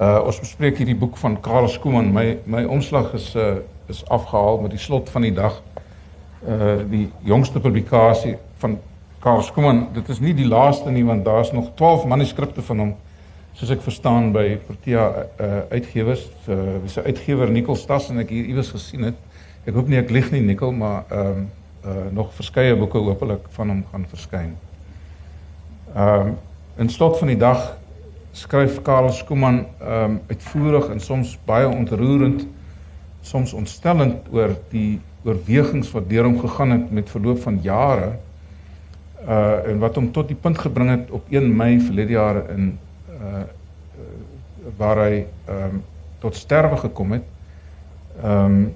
Uh ons bespreek hierdie boek van Karl Skooman. My my omslag is uh is afgehaal met die slot van die dag. Uh die jongste publikasie van Karl Skooman. Dit is nie die laaste nie want daar's nog 12 manuskripte van hom soos ek verstaan by Protea uh uitgewers. Uh wie se uitgewer Nicol Stas en ek hier iewers gesien het. Ek hoop nie ek lieg nie Nicol, maar ehm um, uh nog verskeie boeke hopelik van hom gaan verskyn. Ehm um, in slot van die dag skryf Karel Skooman ehm um, uitvoerig en soms baie ontroerend, soms ontstellend oor die oorwegings wat deur hom gegaan het met verloop van jare uh en wat hom tot die punt gebring het op 1 Mei verlede jaar in uh waar hy ehm um, tot sterwe gekom het. Ehm um,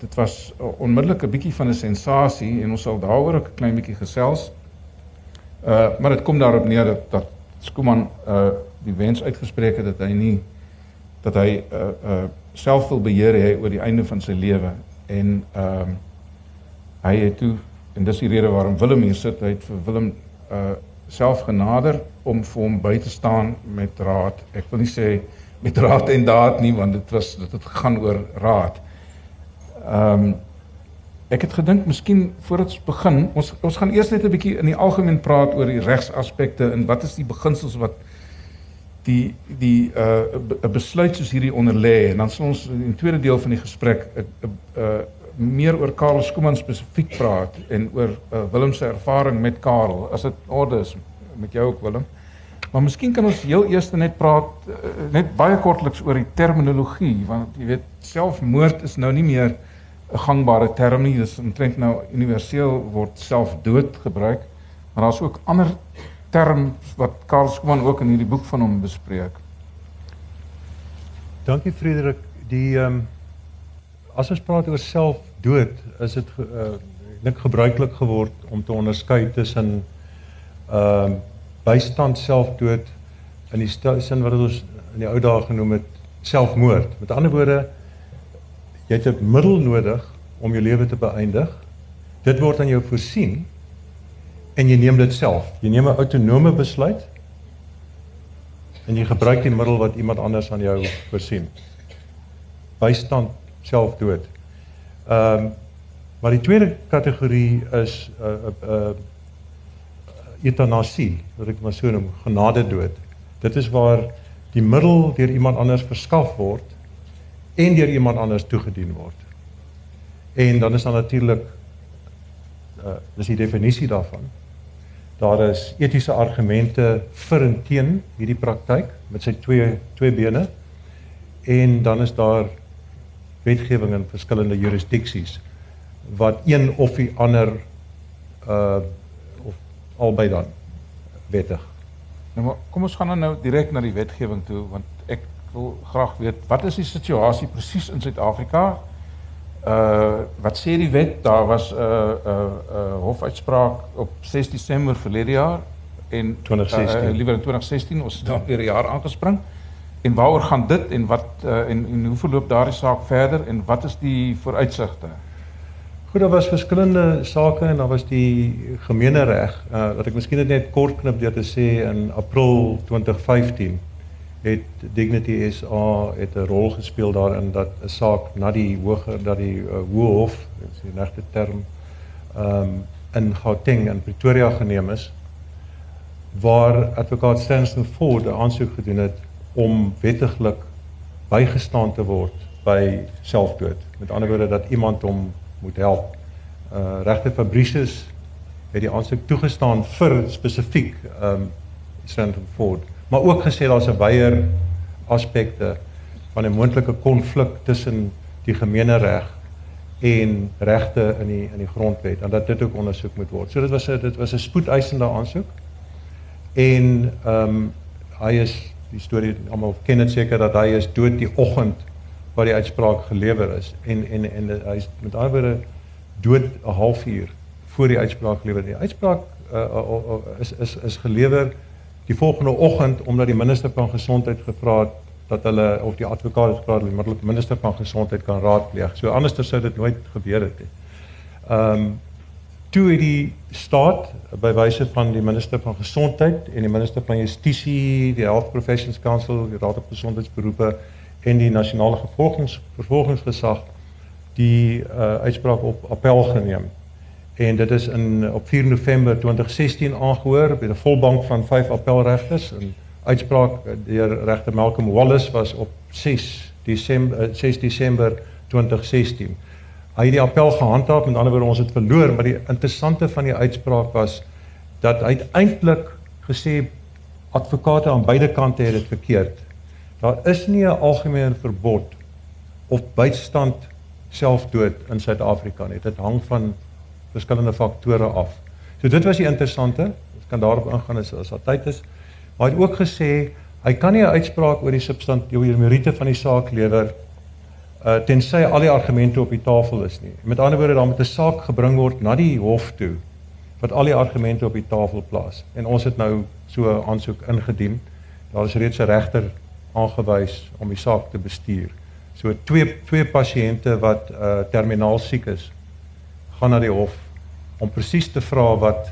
dit was onmiddellik 'n bietjie van 'n sensasie en ons sal daaroor 'n klein bietjie gesels. Uh maar dit kom daarop neer dat dat Skooman uh die wens uitgespreek het dat hy nie dat hy uh uh self wil beheer hê oor die einde van sy lewe en ehm uh, hy het toe en dis die rede waarom Willem hier sit hy het vir Willem uh self genader om vir hom by te staan met raad. Ek wil nie sê met raad en daad nie want dit was dit het gegaan oor raad. Ehm um, ek het gedink miskien voordat ons begin, ons ons gaan eers net 'n bietjie in die algemeen praat oor die regsaspekte en wat is die beginsels wat die die uh 'n besluit soos hierdie onder lê en dan sal ons in die tweede deel van die gesprek 'n uh, uh, meer oor Karel Skooman spesifiek praat en oor uh, Willem se ervaring met Karel as dit orde is met jou ook Willem. Maar miskien kan ons heel eers net praat uh, net baie kortliks oor die terminologie want jy weet selfmoord is nou nie meer 'n gangbare term nie. Dis omtrent nou universeel word selfdood gebruik. Maar daar's ook ander term wat Karl Skooman ook in hierdie boek van hom bespreek. Dankie Frederik. Die ehm um, as ons praat oor selfdood, is dit uh, ek dink gebruiklik geword om te onderskei tussen ehm um, bystand selfdood in die sin wat ons in die ou dae genoem het selfmoord. Met ander woorde, jy het 'n middel nodig om jou lewe te beëindig. Dit word aan jou voorsien en jy neem dit self. Jy neem 'n autonome besluit en jy gebruik die middel wat iemand anders aan jou voorsien. Bystand selfdood. Ehm um, maar die tweede kategorie is 'n uh, 'n uh, uh, eutanasie, wat ek maar so noem, genade dood. Dit is waar die middel deur iemand anders verskaf word en deur iemand anders toegedien word. En dan is daar natuurlik uh dis die definisie daarvan daar is etiese argumente vir en teen hierdie praktyk met sy twee twee bene en dan is daar wetgewing in verskillende jurisdiksies wat een of die ander uh of albei dan wettig. Nou maar kom ons gaan dan nou direk na die wetgewing toe want ek wil graag weet wat is die situasie presies in Suid-Afrika Uh wat sê die wet? Daar was 'n uh, 'n uh, 'n uh, hofuitspraak op 6 Desember verlede jaar en 2016. Uh, liewer in 2016 ons het dan weer 'n jaar aangespring. En waaroor gaan dit en wat uh, en, en hoe verloop daardie saak verder en wat is die vooruitsigte? Goed, daar was verskillende sake en daar was die gemeenereg uh, wat ek miskien net kort knip deur te sê in April 2015 het Dignity SA het 'n rol gespeel daarin dat 'n saak na die hoër dat die uh, Hoë Hof, dit is die regte term, ehm um, in Gauteng in Pretoria geneem is waar advokaat Stanton Ford aansoek gedoen het om wettiglik bygestaan te word by selfdood. Met ander woorde dat iemand hom moet help. Uh regter Fabricius het die aansoek toegestaan vir spesifiek ehm um, Stanton Ford maar ook gesê daar's 'n weier aspekte van 'n moontlike konflik tussen die gemeenereg en regte in die in die grondwet en dat dit ook ondersoek moet word. So dit was 'n dit was 'n spoedeisende aansoek. En ehm um, hy is die storie almal ken dit seker dat hy is dood die oggend wat die uitspraak gelewer is en en en hy's met ander woorde dood 'n halfuur voor die uitspraak gelewer. Die uitspraak uh, uh, uh, is is is gelewer die volgende oggend omdat die minister van gesondheid gevra het dat hulle of die advokaat het gevra dat die minister van gesondheid kan raadpleeg. So anderster sou dit nooit gebeur het nie. Ehm um, toe het die staat by wyse van die minister van gesondheid en die minister van justisie, die Health Professions Council, die Raad op Gesondheidsberoepe en die nasionale vervolgings vervolgingsgesag die uh, uitspraak op appel geneem. En dit is in op 4 November 2016 aangehoor by 'n volbank van 5 appelregters. En uitspraak deur regter Malcolm Wallace was op 6 Desember 6 Desember 2016 hy het die appel gehandhaaf met ander woorde ons het verloor maar die interessante van die uitspraak was dat uiteindelik gesê advokate aan beide kante het dit verkeerd. Daar is nie 'n algemene verbod of bystand selfdood in Suid-Afrika nie. Dit hang van verskillende faktore af so dit was die interessante ons kan daarop ingaan as as daar tyd is maar hy het ook gesê hy kan nie 'n uitspraak oor die substantiële meriete van die saak lewer uh tensy al die argumente op die tafel is nie. Met ander woorde, dan moet 'n saak gebring word na die hof toe wat al die argumente op die tafel plaas. En ons het nou so 'n aansoek ingedien. Daar is reeds 'n regter aangewys om die saak te bestuur. So twee twee pasiënte wat uh terminaal siek is, gaan na die hof om presies te vra wat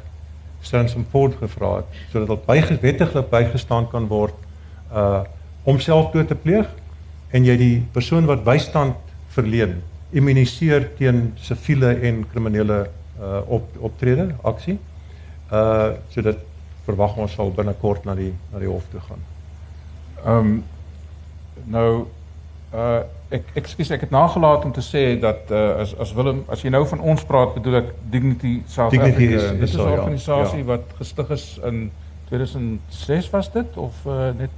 Stansom Ford gevra het sodat dit bygewettiglik bygestaan kan word uh om selfdood te pleeg en jy die persoon wat bystand verleen immuniseer teen siviele en kriminele uh op optrede aksie. Uh so dit verwag ons sal binnekort na die na die hof toe gaan. Ehm um, nou uh ek ekskuus ek het nagelaat om te sê dat uh as as Willem as jy nou van ons praat bedoel ek Dignity South Dignity Africa. Is, dit is 'n ja, organisasie ja. wat gestig is in 2006 was dit of uh net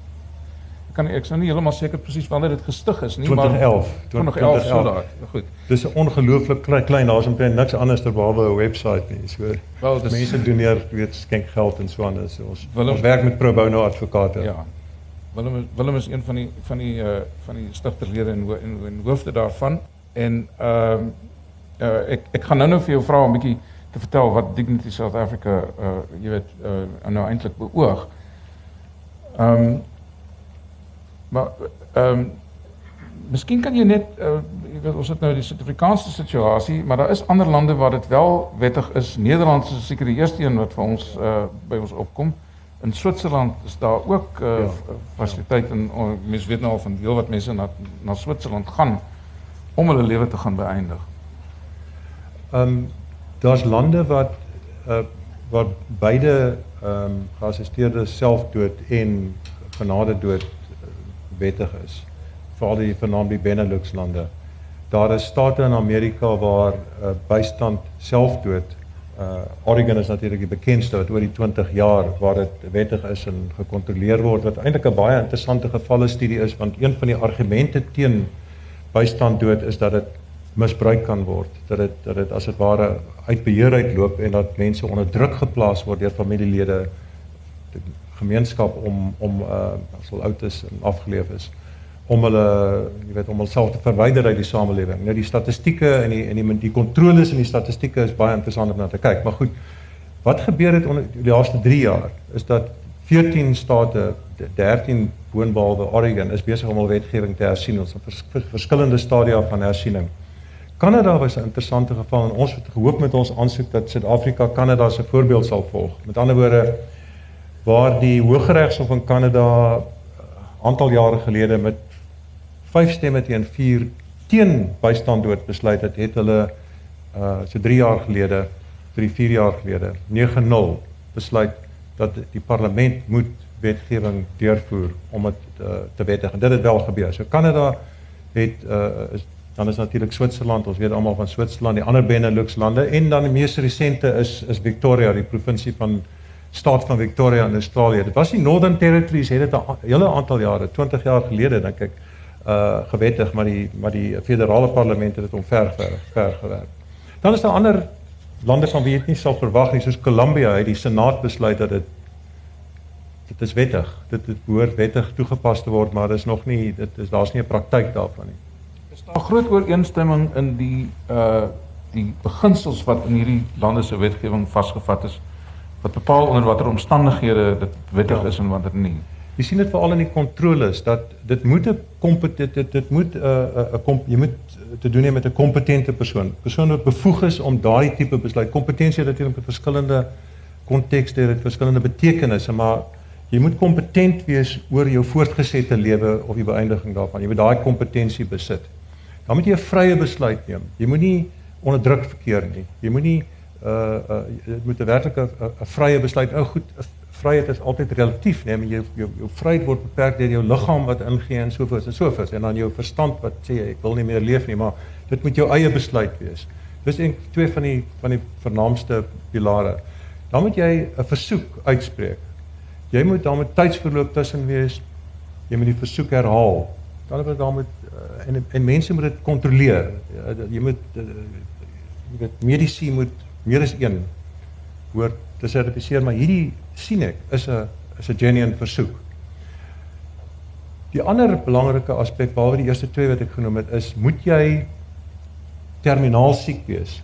Ek kan ek is nou nie heeltemal seker presies wanneer dit gestig is nie, 2011, maar 2011 so laat. Goed. Dis 'n ongelooflik klein, klein daar's omtrent niks anders ter behalwe 'n webwerf nie. So Wel, dis mense doneer, weet skenk geld en so aan. So ons Willem- ons werk met pro bono advokate. Ja. Willem is- Willem is een van die van die uh van die stigterlede en ho- en, en hoofde daarvan en ehm uh, ek ek gaan nou-nou vir jou vra 'n bietjie te vertel wat Dignity South Africa uh jy weet uh nou eintlik beoog. Ehm um, maar ehm um, miskien kan jy net uh, jy weet ons het nou die Suid-Afrikaanse situasie, maar daar is ander lande waar dit wel wettig is. Nederland is seker die eerste een wat vir ons uh by ons opkom. In Switserland is daar ook uh, Ja. fasiliteite en uh, mense weet nou al van heel wat mense na na Switserland gaan om hulle lewe te gaan beëindig. Ehm um, daar's lande wat uh wat beide ehm um, geassisteerde selfdood en genadedood uh, wettig is. Veral die vernaam die Benelux lande. Daar is state in Amerika waar uh, bystand selfdood uh Oregon is natuurlik die bekendste wat oor die 20 jaar waar dit wettig is en gekontroleer word wat eintlik 'n baie interessante gevalle studie is want een van die argumente teen bystand dood is dat dit misbruik kan word dat dit dat dit as dit ware uit beheer uitloop en dat mense onder druk geplaas word deur familielede die gemeenskap om om uh as hulle oud is en afgeleef is om hulle jy weet om hulself te verwyder uit die samelewing. Nou die statistieke en die en die die kontroles en die statistieke is baie interessant om na te kyk. Maar goed, wat gebeur het onder die laaste 3 jaar is dat 14 state, 13 boonbehalwe Oregon is besig om hul wetgewing te hersien. Ons het vers, vers, verskillende stadia van hersiening. Kanada was 'n interessante geval en ons het gehoop met ons aansoek dat Suid-Afrika Kanada se voorbeeld sal volg. Met ander woorde waar die Hooggeregshof in Kanada uh, aantal jare gelede met 5 stemme teen 4 teen bystand dood besluit het, het hulle uh so 3 jaar gelede, 3 4 jaar gelede 9-0 besluit dat die parlement moet wetgewing deurvoer om dit uh, te wettig. En dit het wel gebeur. So Kanada het uh is dan is natuurlik Switserland, ons weet almal van Switserland, die ander Benelux lande en dan die mees resente is is Victoria, die provinsie van staat van Victoria in Australië. Dit was die Northern Territories het dit 'n hele aantal jare, 20 jaar gelede dink ek, uh gewettig, maar die maar die federale parlement het dit omver ver, gewerk. Dan is daar ander lande van wie jy dit nie sal verwag nie, soos Colombia het die senaat besluit dat dit dit is wettig. Dit dit behoort wettig toegepas te word, maar dis nog nie dit is daar's nie 'n praktyk daarvan nie. Is daar groot ooreenstemming in die uh die beginsels wat in hierdie lande se wetgewing vasgevat is wat bepaal onder watter omstandighede dit wettig Ja. is en wanneer nie. Jy sien dit veral in die kontroles dat dit moet 'n kompetitie dit, dit moet 'n uh, 'n kom jy moet te doen hê met 'n kompetente persoon. Persoon wat bevoeg is om daardie tipe besluit. Kompetensie het natuurlik verskillende kontekste, dit verskillende betekenisse, maar jy moet kompetent wees oor jou voortgesette lewe of die beëindiging daarvan. Jy moet daai kompetensie besit. Dan moet jy 'n vrye besluit neem. Jy moet nie onder druk verkeer nie. Jy moet nie uh uh dit moet 'n werklike 'n vrye besluit. Nou goed, vryheid is altyd relatief, nee, maar jou jou jou vryheid word beperk deur jou liggaam wat ingee en so voort en so voort en dan jou verstand wat sê ek wil nie meer leef nie, maar dit moet jou eie besluit wees. Dis een twee van die van die vernaamste pilare. Dan moet jy 'n versoek uitspreek. Jy moet dan met tydsverloop tussen wees. Jy moet die versoek herhaal. Dan moet dan moet uh, en en mense moet dit kontroleer. Jy moet uh, jy weet medisy moet meer as een hoor te sertifiseer, maar hierdie sien ek is 'n is 'n genuine versoek. Die ander belangrike aspek behalwe die eerste twee wat ek genoem het, is moet jy terminaal siek wees?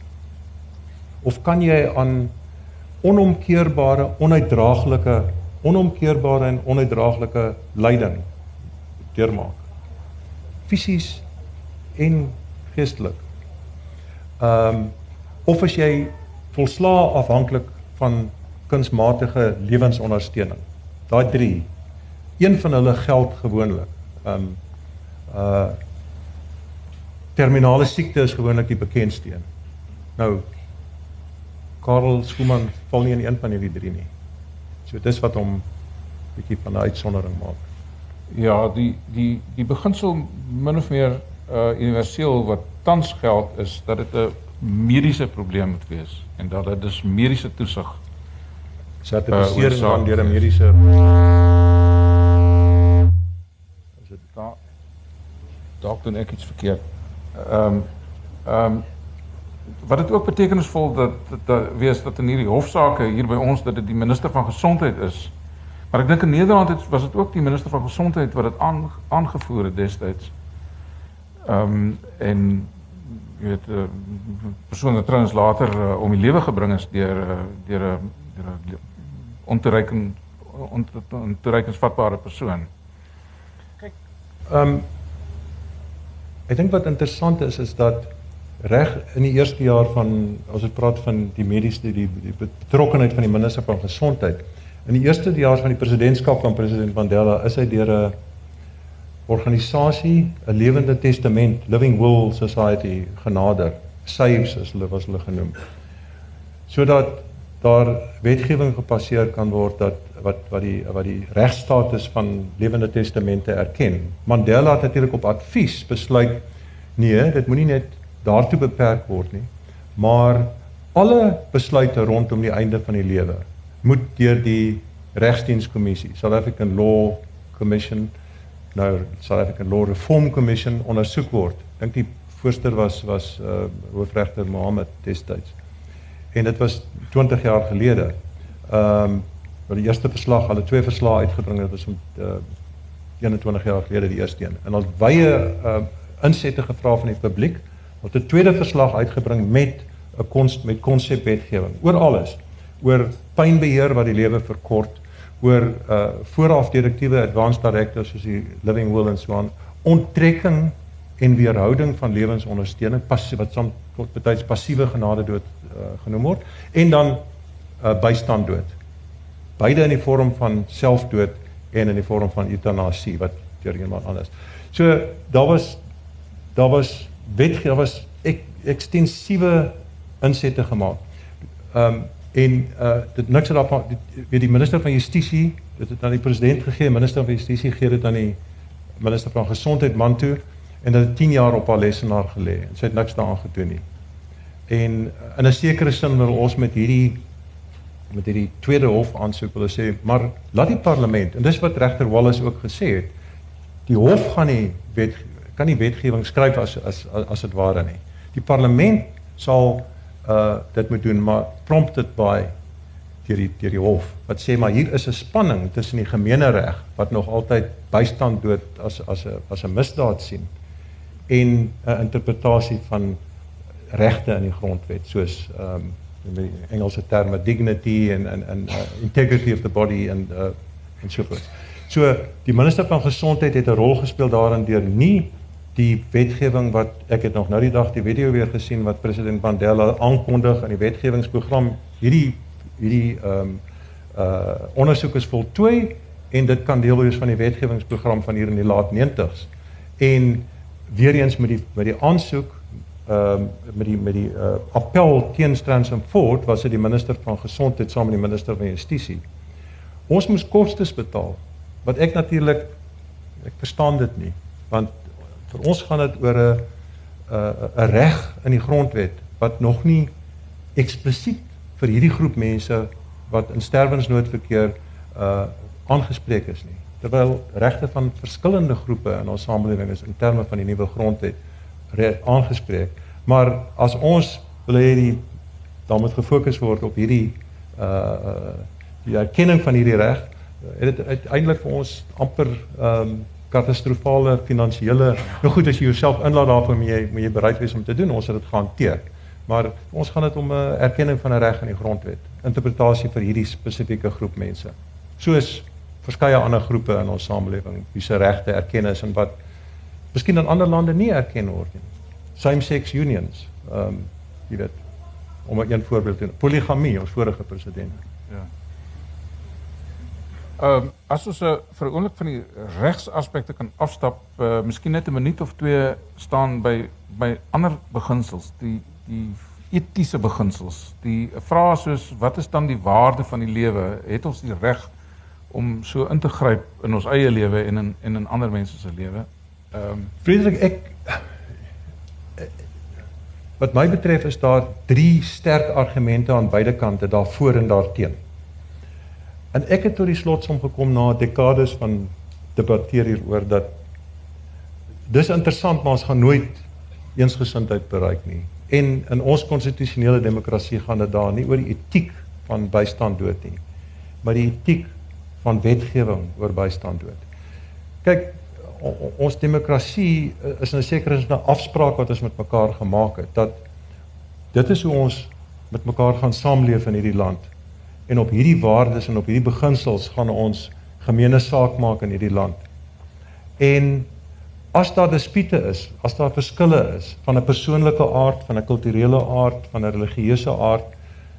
Of kan jy aan onomkeerbare, onuitdraaglike, onomkeerbare en onuitdraaglike lyding deurmaak? Fisies en geestelik. Ehm um, of as jy volslaa afhanklik van kunsmatige lewensondersteuning. Daai 3. Een van hulle geld gewoonlik. Um uh terminale siekte is gewoonlik die bekendste een. Nou Karel Skuman val nie in een van hierdie 3 nie. So dis wat hom bietjie van 'n uitsondering maak. Ja, die die die beginsel min of meer uh universeel wat tans geld is dat dit 'n mediese probleem moet wees en dat dit dus mediese toesig sertifisering uh, deur 'n mediese Is dit daar dalk doen ek iets verkeerd. Ehm um, ehm um, wat dit ook betekenisvol dat dat wees dat in hierdie hofsaake hier by ons dat dit die minister van gesondheid is. Maar ek dink in Nederland het, was dit ook die minister van gesondheid wat dit aan aangevoer het destyds. Ehm um, en jy weet 'n eh, persoon wat trouens later uh, om die lewe gebring is deur uh, deur 'n deur 'n ontoereikend ontoereikensvatbare persoon. Kyk, ehm um, ek dink wat interessant is is dat reg in die eerste jaar van as ons praat van die mediese die, die betrokkeheid van die minister van gesondheid. In die eerste jaar van die presidentskap van president Mandela is hy deur 'n organisasie, 'n lewende testament, Living Will Society genader, SAVES as hulle was hulle genoem. Sodat daar wetgewing gepasseer kan word dat wat wat die wat die regstatus van lewende testamente erken. Mandela het natuurlik op advies besluit nee, dit moenie net daartoe beperk word nie, maar alle besluite rondom die einde van die lewe moet deur die regsdienskommissie, South African Law Commission nou South African Law Reform Commission ondersoek word. Dink die voorsteur was was uh, hoofregter Mohammed destyds. En dit was 20 jaar gelede. Ehm um, wat die eerste verslag, hulle twee verslae uitgebring het, was om uh, 21 jaar gelede die eerste een. En ons wye uh, insette gevra van die publiek om 'n tweede verslag uitgebring met 'n kons met konsepwetgewing oor alles. Oor pynbeheer wat die lewe verkort, oor uh vooraf direktiewe advanced directives soos die living will and so on onttrekking en weerhouding van lewensondersteuning pas wat soms betyds passiewe genade dood uh, genoem word en dan uh bystand dood. Beide in die vorm van selfdood en in die vorm van eutanasie wat deur iemand anders. So daar was daar was wet daar was ek ekstensiewe insette gemaak. Um en uh dit niks het daarvan weet die minister van justisie dit het aan die president gegee minister van justisie gee dit aan die minister van gesondheid man toe en dit het 10 jaar op haar lesenaar gelê. En sy het niks daaraan gedoen nie. En uh, in 'n sekere sin wil ons met hierdie met hierdie tweede hof aansoek wil sê maar laat die parlement en dis wat regter Wallace ook gesê het die hof gaan nie wet kan nie wetgewing skryf as as as dit ware nie. Die parlement sal uh dit moet doen maar prompted by deur die deur die hof wat sê maar hier is 'n spanning tussen die gemeenereg wat nog altyd bystand dood as as 'n as 'n misdaad sien en 'n interpretasie van regte in die grondwet soos um in die Engelse terme dignity en en en uh, integrity of the body and uh en so voort. So die minister van gesondheid het 'n rol gespeel daarin deur nie die wetgewing wat ek het nog nou die dag die video weer gesien wat president Mandela aankondig in die wetgewingsprogram hierdie hierdie ehm um, uh ondersoek is voltooi en dit kan deel wees van die wetgewingsprogram van hier in die laat 90s. En weer eens met die met die aansoek ehm um, met die met die uh, appel teen Stransom Ford was dit die minister van gesondheid saam met die minister van justisie. Ons moes kostes betaal wat ek natuurlik ek verstaan dit nie want vir ons gaan dit oor 'n 'n 'n reg in die grondwet wat nog nie eksplisiet vir hierdie groep mense wat in sterwensnoodverkeer uh aangespreek is nie. Terwyl regte van verskillende groepe in ons samelewing is in terme van die nuwe grondwet aangespreek. Maar as ons wil hê die dan moet gefokus word op hierdie uh die erkenning van hierdie reg, het dit uiteindelik vir ons amper ehm um, katastrofale finansiële nou goed as jy jouself inlaat daarvoor moet jy moet jy bereid wees om te doen ons het dit gehanteer maar ons gaan dit om 'n erkenning van 'n reg in die grondwet interpretasie vir hierdie spesifieke groep mense soos verskeie ander groepe in ons samelewing wie se regte erken is en wat miskien in ander lande nie erken word nie. Same sex unions. Ehm um, jy weet om 'n een voorbeeld te noem. Poligamie, ons vorige president. Ja. Ehm um, as ons uh, vir 'n oomblik van die regsaspekte kan afstap, uh, miskien net 'n minuut of twee staan by by ander beginsels, die die etiese beginsels. Die vrae soos wat is dan die waarde van die lewe? Het ons die reg om so in te gryp in ons eie lewe en in en in ander mense se lewe. Ehm um, Frederik ek wat my betref is daar drie sterk argumente aan beide kante daarvoor en daarteen. En ek het tot die slotsom gekom na dekades van debatteer hieroor dat dis interessant maar ons gaan nooit eensgesindheid bereik nie. En in ons konstitusionele demokrasie gaan dit daar nie oor die etiek van bystand dood nie, maar die etiek van wetgewing oor bystand dood. Kyk, ons demokrasie eh, is in 'n sekere sin 'n afspraak wat ons met mekaar gemaak het dat dit is hoe ons met mekaar gaan saamleef in hierdie land. En op hierdie waardes en op hierdie beginsels gaan ons gemeene saak maak in hierdie land. En as daar dispute is, as daar verskille is van 'n persoonlike aard, van 'n kulturele aard, van 'n religieuse aard,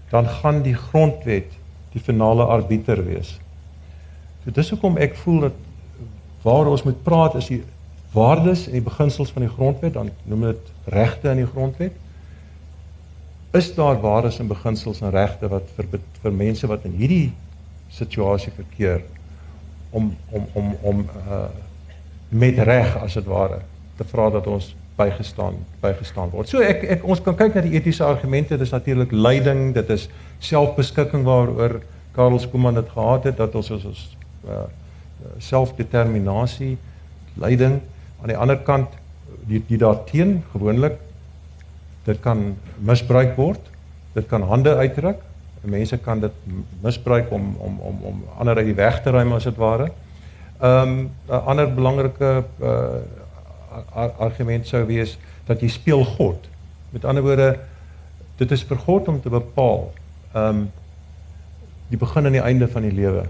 dan gaan die grondwet die finale arbiter wees. So dis hoekom ek voel dat waar ons moet praat is die waardes en die beginsels van die grondwet, dan noem dit regte in die grondwet. Is daar waardes en beginsels en regte wat vir vir mense wat in hierdie situasie verkeer om om om om uh met reg as dit ware te vra dat ons bygestaan bygestaan word. So ek ek ons kan kyk na die etiese argumente, dis natuurlik leiding, dit is selfbeskikking waaroor Karel Skooman dit gehad het dat ons ons, ons uh selfdeterminasie, leiding aan die ander kant die die daarteen gewoonlik dit kan misbruik word. Dit kan hande uitdruk. Mense kan dit misbruik om om om om ander uit die weg te ruim as dit ware. Ehm um, 'n ander belangrike uh argument sou wees dat jy speel God. Met ander woorde dit is vir God om te bepaal ehm um, die begin en die einde van die lewe.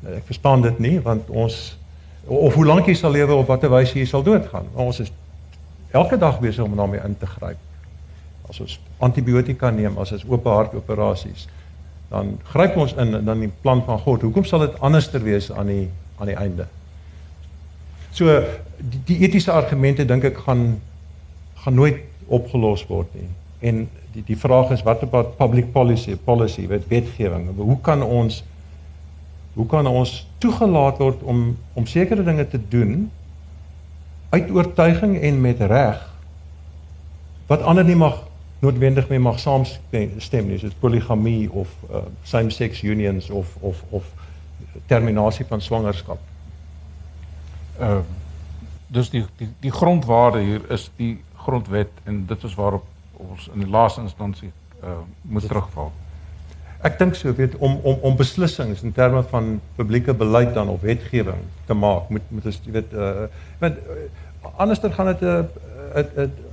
Nou, ek verstaan dit nie want ons of hoe lank jy sal lewe of watter wyse jy sal doodgaan. Ons is elke dag besig om daarmee in te gryp. As ons antibiotika neem, as ons oop hart operasies, dan gryp ons in dan die plan van God. Hoekom sal dit anderster wees aan die aan die einde? So die, die etiese argumente dink ek gaan gaan nooit opgelos word nie. En die die vraag is wat about public policy, policy, wet, wetgewing? Hoe kan ons Hoe kan ons toegelaat word om om sekere dinge te doen uit oortuiging en met reg wat ander nie mag noodwendig mee mag saamstem nie, soos poligamie of uh, same-sex unions of of of terminasie van swangerskap. Ehm uh, dus die die die grondwaarde hier is die grondwet en dit is waarop ons in die laaste instansie uh, moet terugval. Ek dink so weet om om om beslissings in terme van publieke beleid dan of wetgewing te maak moet moet ons weet uh want uh, anderster gaan dit 'n 'n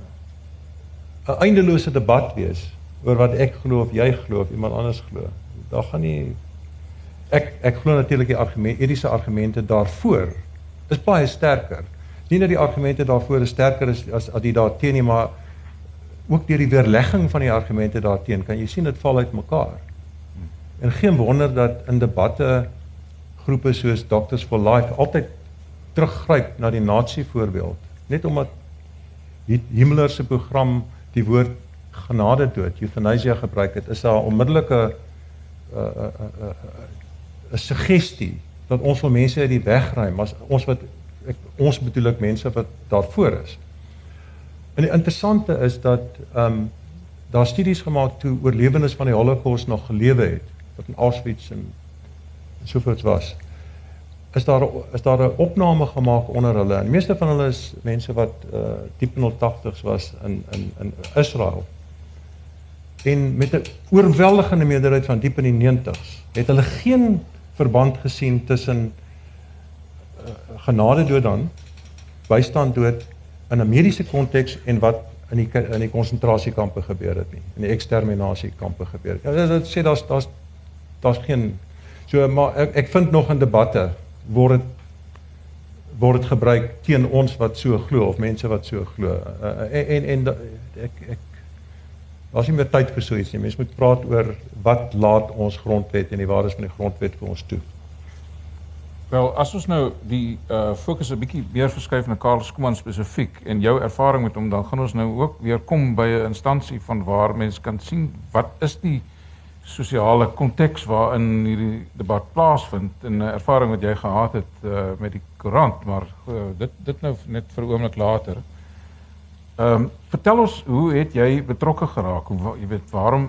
'n eindelose debat wees oor wat ek glo of jy glo of iemand anders glo. Daar gaan nie ek ek glo natuurlik die argument etiese argumente daarvoor is baie sterker. Nie dat die argumente daarvoor sterker is as as die daarteen nie, maar ook deur die weerlegging van die argumente daarteen kan jy sien dit val uit mekaar. En geen wonder dat in debatte groepe soos Doctors for Life altyd teruggryp na die nasie voorbeeld, net omdat Himmler se program die woord genade dood, euthanasia gebruik het, is daar onmiddellike 'n uh, 'n uh, uh, 'n uh, suggestie dat ons wil mense uit die weg ry, maar ons wat ek, ons bedoel ek mense wat daarvoor is. En die interessante is dat ehm um, daar studies gemaak toe oorlewendes van die Holocaust nog gelewe het, wat in Auschwitz en sovoorts was. Is daar is daar 'n opname gemaak onder hulle. En meeste van hulle is mense wat uh diep in hul 80's was in in in Israel en met 'n oorweldigende meerderheid van diep in die 90s het hulle geen verband gesien tussen uh, genade dood dan bystand dood in 'n mediese konteks en wat in die in die konsentrasiekampe gebeur het nie in die eksterminasiekampe gebeur het. Ja, dit sê daar's daar's daar's geen so maar ek, ek vind nog in debatte word dit word dit gebruik teen ons wat so glo of mense wat so glo. Uh, en en, en ek ek Daar's nie meer tyd vir so iets nie. Mens moet praat oor wat laat ons grondwet en die waardes van die grondwet vir ons toe. Wel, as ons nou die uh fokus 'n bietjie meer verskuif na Karl Skuman spesifiek en jou ervaring met hom, dan gaan ons nou ook weer kom by 'n instansie van waar mense kan sien wat is die sosiale konteks waarin hierdie debat plaasvind en 'n ervaring wat jy gehad het uh met die koerant, maar uh, dit dit nou net vir 'n oomblik later. Ehm um, vertel ons hoe het jy betrokke geraak? Hoe jy weet waarom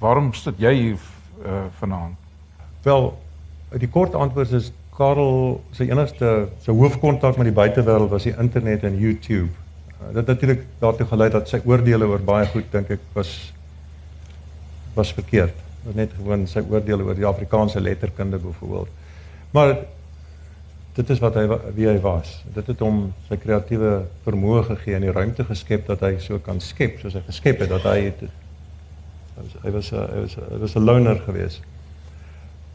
waarom sit jy hier uh, vanaand? Wel, die kort antwoord is Karel se enigste se hoofkontak met die buitewêreld was die internet en YouTube. Uh, dit natuurlik daartoe gelei dat sy oordeele oor baie goed dink ek was was verkeerd. Net gewoon sy oordeele oor die Afrikaanse letterkunde byvoorbeeld. Maar dit is wat hy wie hy was. Dit het hom sy kreatiewe vermoë gegee en die ruimte geskep dat hy so kan skep soos hy geskep het dat hy het hy was hy was hy was 'n loner geweest.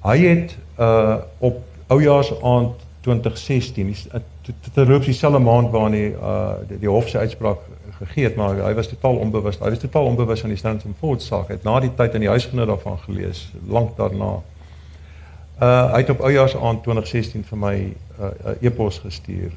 Hy het uh op oujaarsaand 2016 terloops dieselfde maand waarin hy uh die, die hof se uitspraak gegee het maar hy was totaal onbewus. Hy was totaal onbewus van die Stanton Ford saak. Hy het na die tyd in die huisgenoot daarvan gelees, lank daarna. Uh hy het op oujaarsaand 2016 vir my 'n uh, e-pos gestuur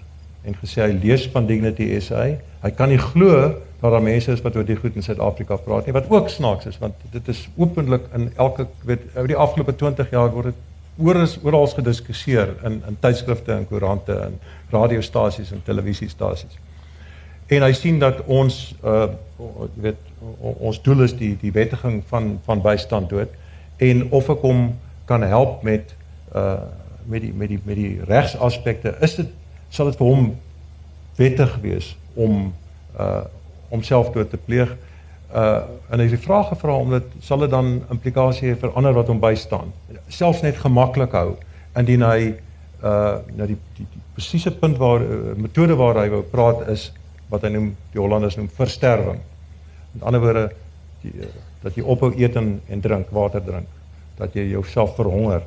en gesê hy lees van Dignity SA. Hy kan nie glo dat daar mense is wat oor die goed in Suid-Afrika praat nie, wat ook snaaks is want dit is openlik in elke weet oor die afgelope 20 jaar word dit oor is oral gediskuteer in in tydskrifte en koerante en radiostasies en televisiestasies. En hy sien dat ons uh weet ons doel is die die wettiging van van bystand dood en of ek hom kan help met uh met die met die met die regsaspekte is dit sal dit vir hom wettig wees om uh homself dood te pleeg. Uh en hy het die vraag gevra omdat sal dit dan implikasie hê vir ander wat hom bystaan? Selfs net gemaklik hou indien hy uh na die die, die presiese punt waar uh, metode waar hy wou praat is wat hy noem die Hollanders noem versterwing met ander woorde die, uh, dat jy ophou eet en, en drink water drink dat jy jouself verhonger.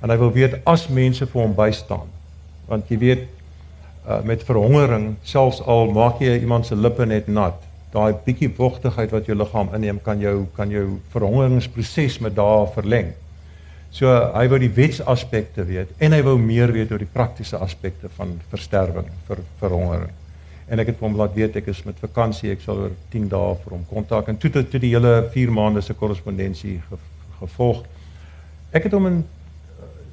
En hy wil weet as mense vir hom bystaan. Want jy weet uh, met verhongering, selfs al maak jy iemand se lippe net nat, daai bietjie vochtigheid wat jou liggaam inneem kan jou kan jou verhongeringsproses met dae verleng. So hy wou die wetsaspekte weet en hy wou meer weet oor die praktiese aspekte van versterwing vir verhongering. En ek het hom laat weet ek is met vakansie, ek sal oor 10 dae vir hom kontak en toe toe die hele 4 maande se korrespondensie gevolg. Ek het hom in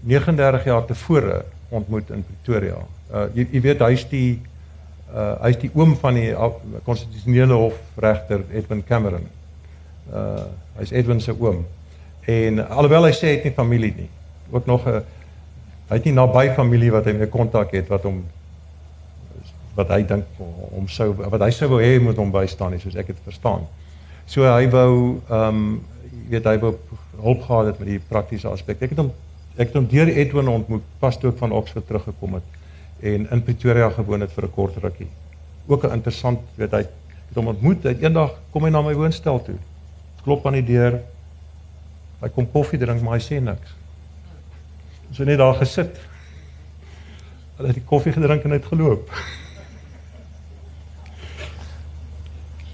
39 jaar tevore ontmoet in Pretoria. Uh jy, jy weet hy's die uh hy's die oom van die konstitusionele hof regter Edwin Cameron. Uh hy's Edwin se oom. En alhoewel hy sê hy het nie familie nie, ook nog 'n hy het nie naby familie wat hy mee kontak het wat hom wat hy dink hom sou wat hy sou wou hê moet hom bystaan nie soos ek dit verstaan. So hy wou ehm um, weet hy wou hulp gehad het met die praktiese aspek. Ek het hom ek het hom deur Edwin ontmoet pas toe ek van Oxford teruggekom het en in Pretoria gewoon het vir 'n kort rukkie. Ook 'n interessant, weet hy, het hom ontmoet. Hy eendag kom hy na my woonstel toe. Klop aan die deur. Hy kom koffie drink, maar hy sê niks. Ons so het net daar gesit. Hulle het die koffie gedrink en het geloop.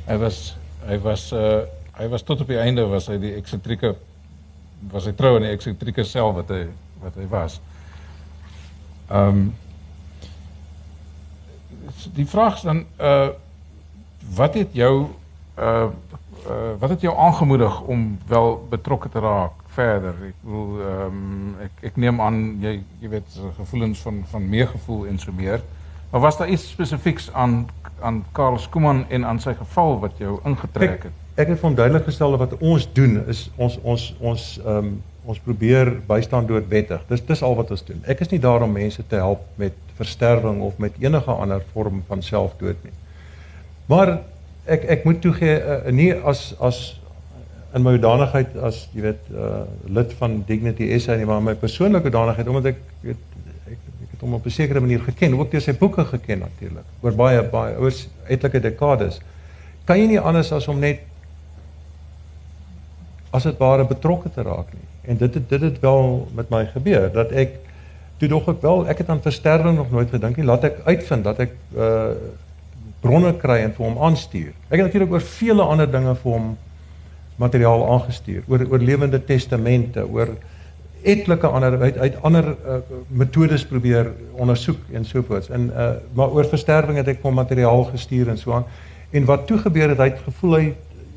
Hy was hy was uh hy was tot op die einde was hy die eksentrieke was hy trou aan die eksentrieke self wat hy wat hy was. Ehm um, die vraag is dan uh wat het jou uh uh wat het jou aangemoedig om wel betrokke te raak verder? Ek bedoel ehm um, ek ek neem aan jy jy weet gevoelens van van meegevoel en so meer. Maar was daar iets spesifieks aan aan Karl Skuman en aan sy geval wat jou ingetrek het? Ek, ek het hom duidelik gestel wat ons doen is ons ons ons ehm um, ons probeer bystand doodwettig. Dis dis al wat ons doen. Ek is nie daar om mense te help met versterwing of met enige ander vorm van selfdood nie. Maar ek ek moet toegee uh, nie as as in my hoedanigheid as jy weet uh, lid van Dignity SA nie, maar my persoonlike hoedanigheid omdat ek weet het hom op 'n sekere manier geken, ook deur sy boeke geken natuurlik. Oor baie baie oor etlike dekades. Kan jy nie anders as om net as dit ware betrokke te raak nie. En dit het dit het wel met my gebeur dat ek toe dog ek wel ek het aan versterwing nog nooit gedink nie. Laat ek uitvind dat ek uh bronne kry en vir hom aanstuur. Ek het natuurlik oor vele ander dinge vir hom materiaal aangestuur, oor oor lewende testamente, oor etlike ander uit uit ander uh, metodes probeer ondersoek en so voort. En uh maar oor versterwing het ek hom materiaal gestuur en so aan. En wat toe gebeur het, hy het gevoel hy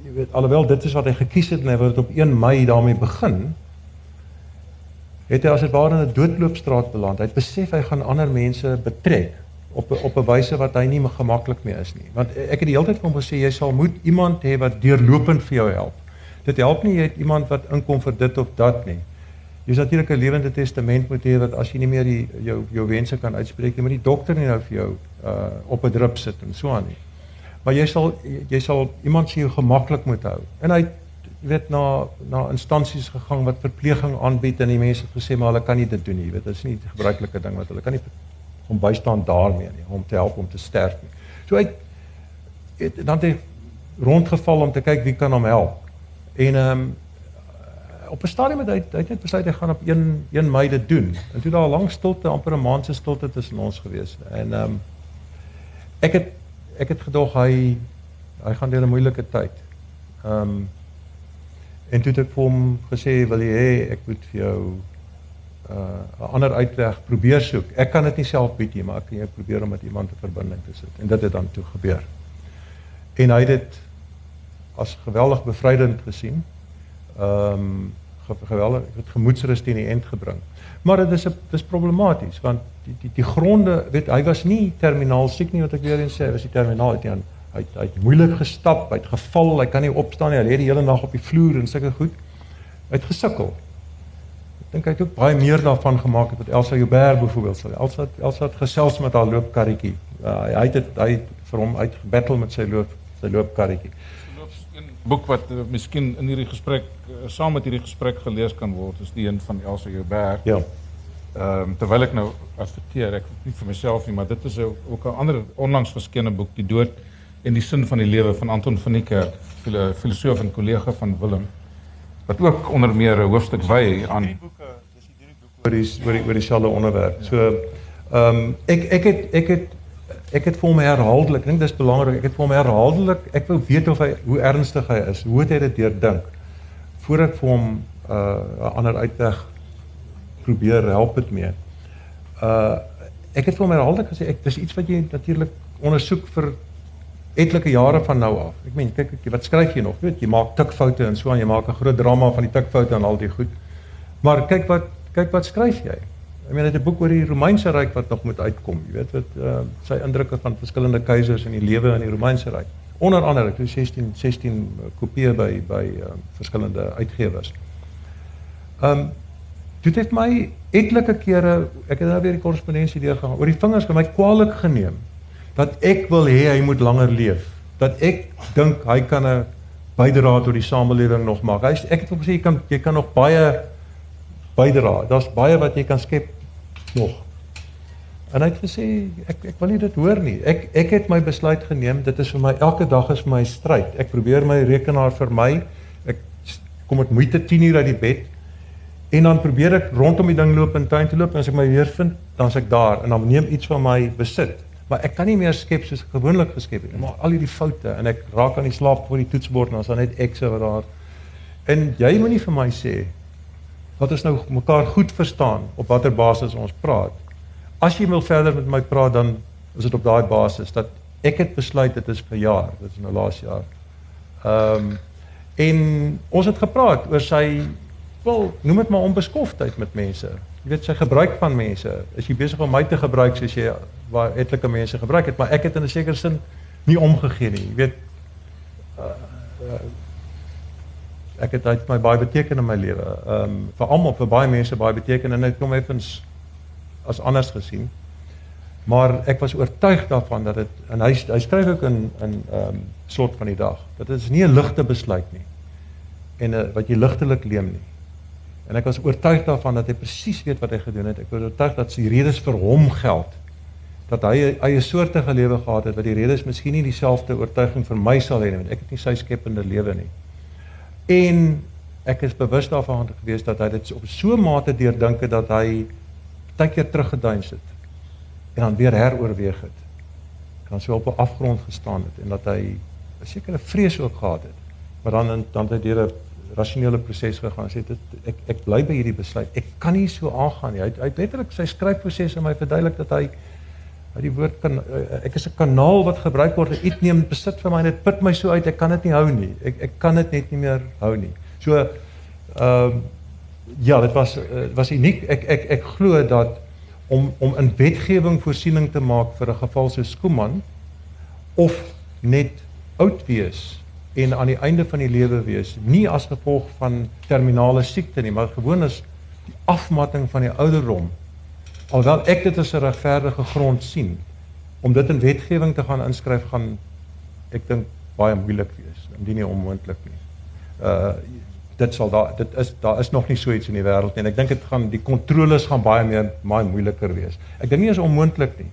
jy weet alhoewel dit is wat hy gekies het en hy wou dit op 1 Mei daarmee begin het hy as dit ware in 'n doodloopstraat beland. Hy het besef hy gaan ander mense betrek op op 'n wyse wat hy nie gemaklik mee is nie. Want ek het die hele tyd vir hom gesê jy sal moet iemand hê wat deurlopend vir jou help. Dit help nie jy het iemand wat inkom vir dit of dat nie. Jy sal natuurlik 'n lewende testament moet hê wat as jy nie meer die jou jou wense kan uitspreek nie, moet die dokter nie nou vir jou uh op 'n drip sit en so aan nie. Maar jy sal jy sal iemand sien jou gemaklik moet hou. En hy jy weet na na instansies gegaan wat verpleging aanbied en die mense het gesê maar hulle kan nie dit doen nie, jy weet, dit is nie 'n gebruikelike ding wat hulle kan nie om bystaan daarmee nie, om te help om te sterf nie. So hy het dan het rondgeval om te kyk wie kan hom help. En ehm um, op 'n stadium het hy het net besluit hy gaan op 1 1 Mei dit doen. En toe daar 'n lang stilte, amper 'n maand se stilte tussen ons gewees. En ehm um, ek het ek het gedog hy hy gaan deur 'n moeilike tyd. Ehm um, en toe het ek vir hom gesê wil jy hê ek moet vir jou uh, 'n ander uitweg probeer soek. Ek kan dit nie self bied nie, maar ek kan jou probeer om met iemand 'n verbinding te sit. En dit het dan toe gebeur. En hy het dit as geweldig bevrydend gesien. Ehm um, geweldig het gemoedsrus teen die end gebring. Maar dit is 'n dis problematies want die die die gronde, weet hy was nie terminaal siek nie wat ek weer eens sê, hy was die terminaal het aan hy hy het moeilik gestap, hy het geval, hy kan nie opstaan nie, hy lê die hele nag op die vloer en sulke goed. Hy het gesukkel dink hy het ook baie meer daarvan gemaak het met Elsa Joubert byvoorbeeld. So Elsa Elsa het gesels met haar loopkarretjie. Uh, hy het hy het vir hom uitgebattle met sy loop sy loopkarretjie. Een boek wat uh, miskien in hierdie gesprek uh, saam met hierdie gesprek gelees kan word is die een van Elsa Joubert. Ja. Ehm um, terwyl ek nou adverteer, ek nie vir myself nie, maar dit is ook 'n ander onlangs verskene boek, Die dood en die sin van die lewe van Anton van die Kerk, filosoof en kollega van Willem wat ook onder meer 'n hoofstuk wy aan die boeke, dis die drie boeke oor die oor die oor dieselfde onderwerp. So ehm um, ek ek het ek het ek het vir hom herhaaldelik, ek dink dis belangrik, ek het vir hom herhaaldelik, ek wou weet of hy hoe ernstig hy is, hoe het hy dit deurdink voordat vir hom 'n uh, ander uitweg probeer help het mee. Uh ek het vir hom herhaaldelik gesê ek dis iets wat jy natuurlik ondersoek vir etlike jare van nou af. Ek meen, kyk ek wat skryf jy nog? Jy weet, jy maak tikfoute en so aan, jy maak 'n groot drama van die tikfoute en al die goed. Maar kyk wat kyk wat skryf jy? Ek meen, dit is 'n boek oor die Romeinse ryk wat nog moet uitkom. Jy weet wat uh, sy indrukke van verskillende keisers en die lewe in die Romeinse ryk. Onder andere toe 16 16 kopieë by by uh, verskillende uitgewers. Um dit het my etlike kere, ek het nou weer die korrespondensie deurgegaan, oor die vingers van my kwaliek geneem dat ek wil hê hy moet langer leef. Dat ek dink hy kan 'n bydra tot die samelewing nog maak. Hy ek het hom gesê jy kan jy kan nog baie bydra. Daar's baie wat jy kan skep nog. En hy het gesê ek ek wil nie dit hoor nie. Ek ek het my besluit geneem. Dit is vir my elke dag is my stryd. Ek probeer my rekenaar vermy. Ek kom met moeite 10 uur uit die bed en dan probeer ek rondom die ding loop en tuin toe loop en as ek my weer vind, dan is ek daar en dan neem iets van my besit Maar ek kan nie meer skep soos ek gewoonlik geskep het. Maar al hierdie foute en ek raak aan die slaap voor die toetsbord en dan is daar net ekse wat daar. En jy moenie vir my sê wat ons nou mekaar goed verstaan op watter basis ons praat. As jy wil verder met my praat dan is dit op daai basis dat ek het besluit dit is vir jaar, dit is nou laas jaar. Ehm um, en ons het gepraat oor sy wel noem dit maar onbeskoftheid met mense. Jy weet sy gebruik van mense. Is jy besig om my te gebruik soos jy waar etlike mense gebruik het, maar ek het in 'n sekere sin nie omgegee nie. Jy weet uh, uh, ek het uit my baie beteken in my lewe. Ehm um, vir almal, vir baie mense baie beteken en ek kom effens as anders gesien. Maar ek was oortuig daarvan dat dit en hy hy skryf ook in in ehm um, slot van die dag. Dat dit is nie 'n ligte besluit nie. En uh, wat jy ligtelik leem nie. En ek was oortuig daarvan dat hy presies weet wat hy gedoen het. Ek was oortuig dat sy redes vir hom geld. Dat hy eie soortige lewe gehad het wat die redes miskien nie dieselfde oortuiging vir my sal hê nie, want ek het nie sy skepende lewe nie. En ek is bewus daarvan gewees dat hy dit op so 'n mate deurdink het dat hy baie keer teruggeduins het en dan weer heroorweeg het. Kan so op 'n afgrond gestaan het en dat hy 'n sekere vrees ook gehad het. Maar dan dan het hy deur 'n rasionele proses gegaan. Hy sê dit ek ek bly by hierdie besluit. Ek kan nie so aangaan nie. Hy hy het letterlik sy skryfproses aan my verduidelik dat hy uit die woord kan eh, ek is 'n kanaal wat gebruik word. Iets neem besit vir my en dit put my so uit. Ek kan dit nie hou nie. Ek ek kan dit net nie meer hou nie. So ehm uh, ja, dit was uh, was uniek. Ek ek ek glo dat om om 'n wetgewing voorsiening te maak vir 'n geval so Skuman of net oud wees en aan die einde van die lewe wees, nie as gevolg van terminale siekte nie, maar gewoon as die afmatting van die ouderdom. Alhoewel ek dit as 'n regverdige grond sien om dit in wetgewing te gaan inskryf gaan ek dink baie moeilik wees, indien nie onmoontlik nie. Uh dit sal daar dit is daar is nog nie so iets in die wêreld nie en ek dink dit gaan die kontroles gaan baie meer baie moeiliker wees. Ek dink nie is onmoontlik nie.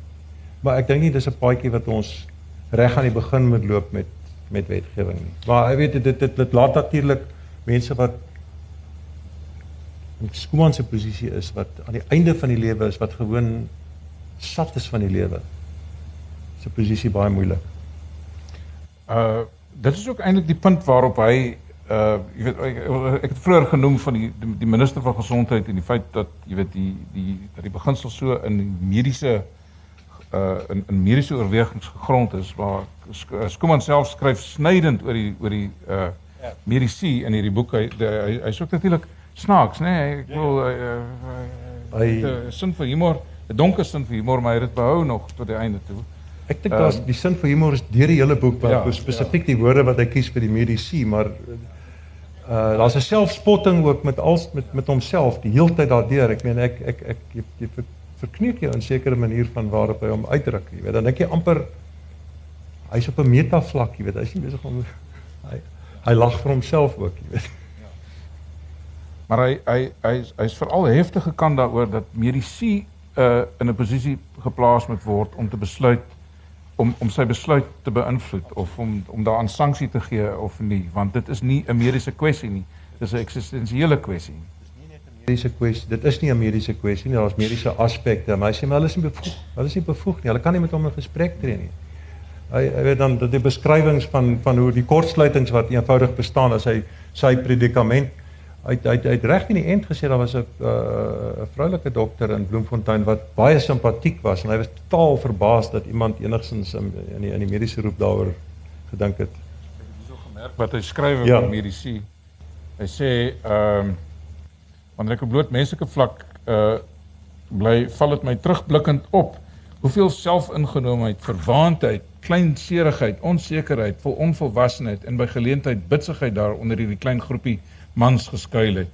Maar ek dink nie dis 'n paadjie wat ons reg aan die begin moet loop met met wetgewing nie. Maar ek weet dit dit, dit, dit laat natuurlik mense wat in skoon se posisie is wat aan die einde van die lewe is wat gewoon sat is van die lewe. Se posisie baie moeilik. Uh dit is ook eintlik die punt waarop hy uh jy weet ek, ek het vroeër genoem van die die, die minister van gesondheid en die feit dat jy weet die die dat die beginsel so in mediese uh in in mediese oorwegings gegrond is waar Skuman self skryf snydend oor die oor die uh ja. mediese in hierdie boek hy hy hy's ook natuurlik snaaks nê nee? ek wil hy hy 'n sin vir humor 'n donker sin vir humor maar hy het dit behou nog tot die einde toe ek dink daar's um, die sin vir humor is deur die hele boek wat ja, spesifiek ja. die woorde wat hy kies vir die mediese maar uh daar's 'n selfspotting ook met als met met homself die heeltyd daardeur ek meen ek ek ek jy, jy verkneuk jou in 'n sekere manier van waarop hy hom uitdruk, jy weet. Dan dink jy amper hy's op 'n metavlak, jy weet. Hy's nie besig om hy hy lag vir homself ook, jy weet. Maar hy hy hy's hy's veral heftige kant daaroor dat medisy uh in 'n posisie geplaas moet word om te besluit om om sy besluit te beïnvloed of om om daaraan sanksie te gee of nie, want dit is nie 'n mediese kwessie nie. Dis 'n eksistensiële kwessie mediese kwessie. Dit is nie 'n mediese kwessie nie, daar's mediese aspekte, maar hy sê maar hulle is nie bevoeg. Hulle is nie bevoeg nie. Hulle kan nie met hom 'n gesprek tree nie. Hy hy weet dan dat die beskrywings van van hoe die kortsluitings wat eenvoudig bestaan as hy sy predikament uit uit uit reg in die end gesê daar was 'n 'n uh, vroulike dokter in Bloemfontein wat baie simpatiek was en hy was totaal verbaas dat iemand enigsins in in die, in die mediese roep daaroor gedink het. Ek het hierso gemerk wat hy skryf oor ja. mediese. Hy sê ehm um, wanneer ek op bloot menslike vlak uh bly val dit my terugblikkend op hoeveel selfingenomenheid, verwaandheid, kleinserigheid, onsekerheid, vol onvolwassenheid en by geleentheid bitsigheid daar onder hierdie klein groepie mans geskuil het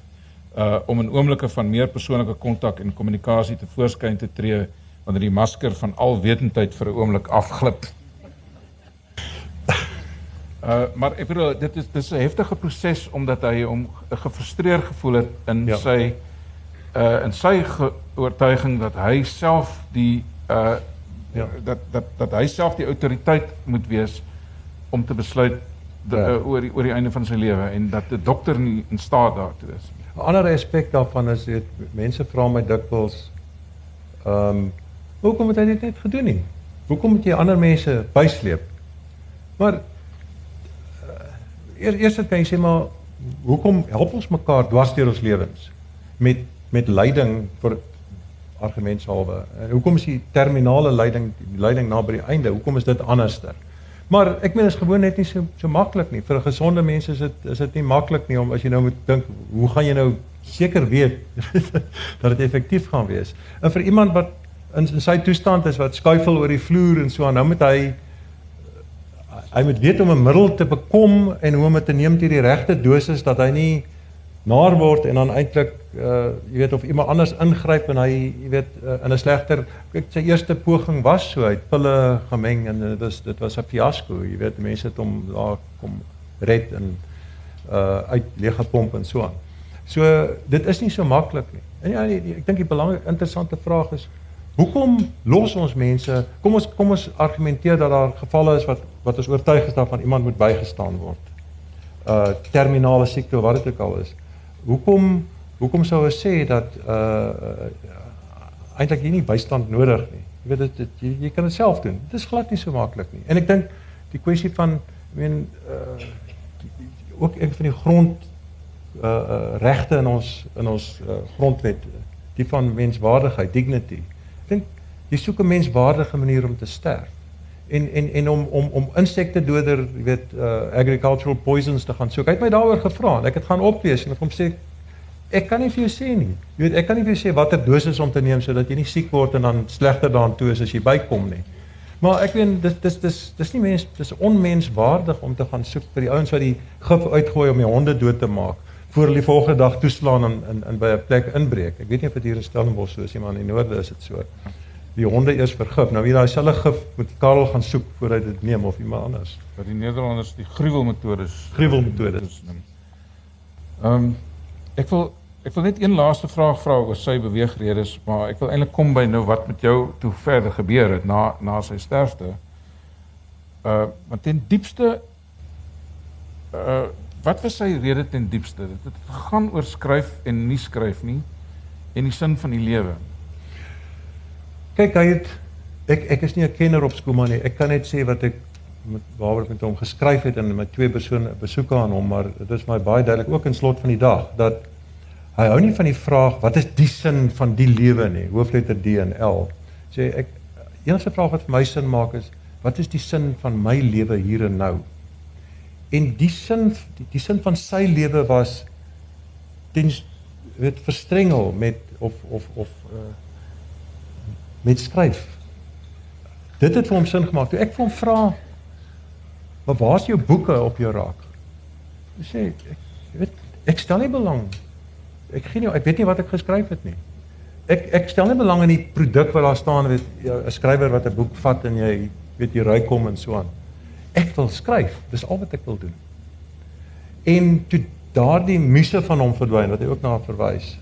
uh om in oomblikke van meer persoonlike kontak en kommunikasie te voorskyn te tree wanneer die masker van alwetendheid vir 'n oomblik afglip. Uh maar ek bedoel dit is dis 'n heftige proses omdat hy hom gefrustreerd gevoel het in ja. sy uh in sy oortuiging dat hy self die uh ja. dat dat dat hy self die autoriteit moet wees om te besluit de, ja. uh, oor die, oor die einde van sy lewe en dat 'n dokter nie in staat daartoe is. 'n Ander aspek daarvan is dit mense vra my dikwels ehm um, hoekom het hy dit net gedoen nie? Hoekom moet jy ander mense bysleep? Maar uh, eers eers kan jy sê maar hoekom help ons mekaar dwars deur ons lewens met met lyding vir argumentshalwe. En hoekom is die terminale lyding die lyding na by die einde? Hoekom is dit anderster? Maar ek meen is gewoon net nie so so maklik nie. Vir 'n gesonde mens is dit is dit nie maklik nie om as jy nou moet dink, hoe gaan jy nou seker weet dat dit effektief gaan wees? En vir iemand wat in, in sy toestand is wat skuifel oor die vloer en so aan, nou moet hy hy moet weet om 'n middel te bekom en hoe om dit te neem teen die regte dosis dat hy nie naar word en dan eintlik uh jy weet of iemand anders ingryp en hy jy weet uh, in 'n slegter kyk sy eerste poging was so uit pille gemeng en dit was dit was 'n fiasco jy weet mense het hom daar kom red en uh uit leeg gepomp en so aan. So dit is nie so maklik nie. En ja nee, ek dink die belangrike interessante vraag is hoekom los ons mense kom ons kom ons argumenteer dat daar gevalle is wat wat ons oortuig is daarvan iemand moet bygestaan word. Uh terminale siekte wat dit ook al is hoekom hoekom sou ons sê dat uh, uh eintlik jy nie bystand nodig nie. Jy weet dit, dit jy, jy kan dit self doen. Dit is glad nie so maklik nie. En ek dink die kwessie van ek meen uh ook een van die grond uh, uh regte in ons in ons uh, grondwet die van menswaardigheid, dignity. Ek dink jy soek 'n menswaardige manier om te sterf. En en en om om om insekte doder, jy weet, uh agricultural poisons te gaan soek. Hy het my daaroor gevra en ek het gaan oplees en ek hom sê ek kan nie vir jou sê nie. Jy weet, ek kan nie vir jou sê watter dosis om te neem sodat jy nie siek word en dan slegter daaraan toe is as jy bykom nie. Maar ek weet dis dis dis dis nie mens dis onmenswaardig om te gaan soek vir die ouens wat die gif uitgooi om die honde dood te maak voor hulle die volgende dag toeslaan en in in by 'n plek inbreek. Ek weet nie of dit hier in Stellenbosch so is nie, maar in die noorde is dit so die honde eers vergif. Nou wie daai selfe gif moet Karel gaan soek voor hy dit neem of iemand anders. Wat die Nederlanders die gruwelmetodes gruwelmetodes noem. Ehm um, ek wil ek wil net een laaste vraag vra oor sy beweegredes, maar ek wil eintlik kom by nou wat met jou toe verder gebeur het na na sy sterfte. Uh want ten diepste uh wat was sy rede ten diepste? Dit het gaan oor skryf en nie skryf nie en die sin van die lewe. Kyk, hy het ek ek is nie 'n kenner op Skuma nie. Ek kan net sê wat ek met waaroor ek met hom geskryf het en met twee persone besoeke aan hom, maar dit is my baie duidelik ook in slot van die dag dat hy hou nie van die vraag wat is die sin van die lewe nie, hoofletter D en L. Sê ek enigste vraag wat vir my sin maak is wat is die sin van my lewe hier en nou? En die sin die, die sin van sy lewe was ten weet verstrengel met of of of uh, met skryf. Dit het vir hom sin gemaak. Toe ek vir hom vra, "Maar waar's jou boeke op jou raak?" Hy sê, "Ek weet ek stel nie belang. Ek gee nie ek weet nie wat ek geskryf het nie. Ek ek stel nie belang in die produk wat daar staan, weet 'n skrywer wat 'n boek vat en jy weet jy ry kom en so aan. Ek wil skryf. Dis al wat ek wil doen." En toe daardie muse van hom verdwyn wat hy ook na verwys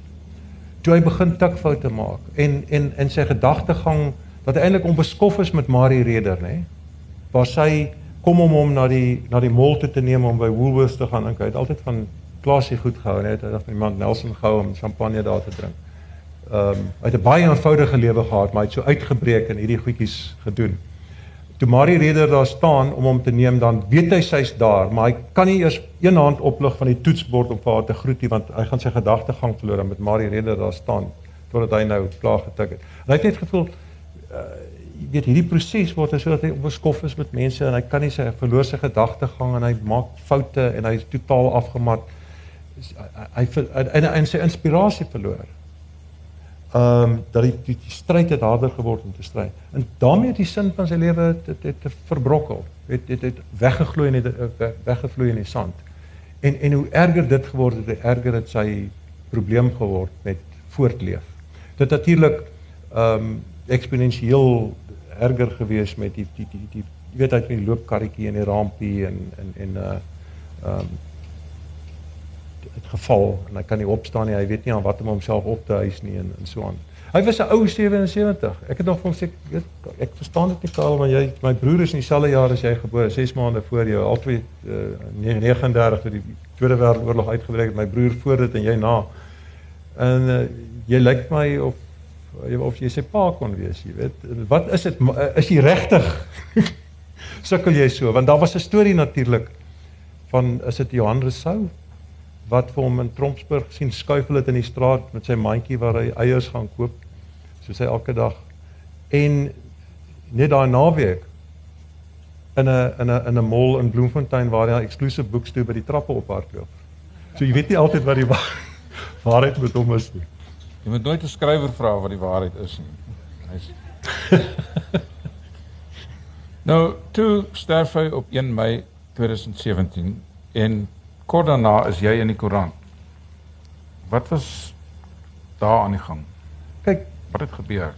toe hy begin tikfoute maak en en in sy gedagtegang dat hy eintlik onbeskof is met Marie Reder nê waar sy kom om hom na die na die mall toe te neem om by Woolworths te gaan dink hy het altyd van klasie goed gehou net hy het van iemand Nelson gehou om champagne daar te drink. Ehm um, hy het 'n baie eenvoudige lewe gehad maar hy het so uitgebreek en hierdie goedjies gedoen toe Marie Reder daar staan om hom te neem dan weet hy sy's daar maar hy kan nie eers een hand oplig van die toetsbord om haar te groet nie want hy gaan sy gedagtegang verloor met Marie Reder daar staan totdat hy nou klaar getik het. En hy het net gevoel uh, weet hierdie proses word sodat hy onbeskof is met mense en hy kan nie sy verloor sy gedagtegang en hy maak foute en hy is totaal afgemat. Hy en hy sy inspirasie verloor ehm um, dat die, die, die stryd het harder geword om te stry. En daarmee het die sin van sy lewe dit het, het verbrokkel. Het het het weggegloei in die weggevloei in die sand. En en hoe erger dit geword het, hoe erger het sy probleem geword met voortleef. Dit natuurlik ehm um, eksponensieel erger gewees met die die die die jy weet hy het die loopkarretjie en die rampie en en en uh ehm um, het geval en hy kan nie opstaan nie. Hy weet nie aan wat om homself op te huis nie en en so aan. Hy was 'n ou 77. Ek het nog van sê ek, ek verstaan dit nie Karel, maar jy my broer is in dieselfde jaar as jy gebore, 6 maande voor jou. Albei uh, 39 toe die Tweede Wêreldoorlog uitgebreek het. My broer voor dit en jy na. En uh, jy lyk my of of jy sy pa kon wees, jy weet. Wat is dit is jy regtig? Sukkel jy so want daar was 'n storie natuurlik van is dit Johan Rousseau wat vir hom in Trompsburg sien skuifel dit in die straat met sy mandjie waar hy eiers gaan koop soos hy elke dag en net daai naweek in 'n in 'n in 'n mall in Bloemfontein waar hy 'n exclusive boekstore by die trappe ophardloop. So jy weet nie altyd wat die wa waarheid met hom is nie. Jy moet nooit 'n skrywer vra wat die waarheid is nie. Hy's Nou, toe sterf hy op 1 Mei 2017 en kort daarna is jy in die koerant. Wat was daar aan die gang? Kyk, wat het gebeur?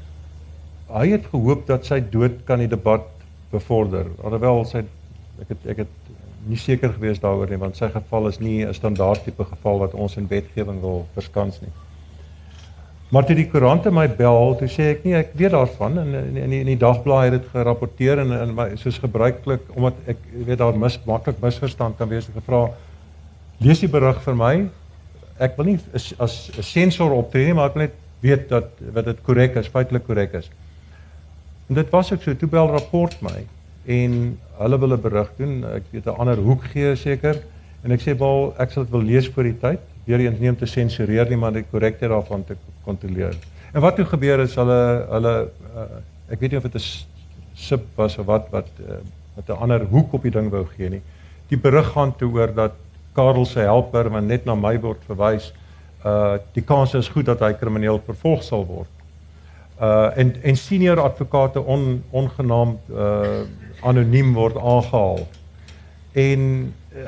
Hy het gehoop dat sy dood kan die debat bevorder. Alhoewel sy ek het ek het nie seker gewees daaroor nie want sy geval is nie 'n standaard tipe geval wat ons in wetgewing wil verskans nie. Maar toe die koerante my bel, toe sê ek nie ek weet daarvan en in in die, in die dagblad het dit gerapporteer en in my soos gebruiklik omdat ek weet daar mis maklik misverstand kan wees, ek gevra lees die berig vir my. Ek wil nie as 'n sensor optree nie, maar ek wil net weet dat wat dit korrek is, feitelik korrek is. En dit was ook so, toe bel rapport my en hulle wil 'n berig doen, ek weet 'n ander hoek gee seker en ek sê wel ek sal dit wil lees vir die tyd weer eens neem te sensureer nie maar die korrektheid daarvan te kontroleer. En wat toe gebeur is hulle hulle uh, ek weet nie of dit 'n sub was of wat wat uh, met 'n ander hoek op die ding wou gee nie. Die berig gaan toe oor dat Karel se helper wat net na my word verwys, uh die kans is goed dat hy krimineel vervolg sal word. Uh en en senior advokate on ongenaamd uh anoniem word aangehaal. En uh,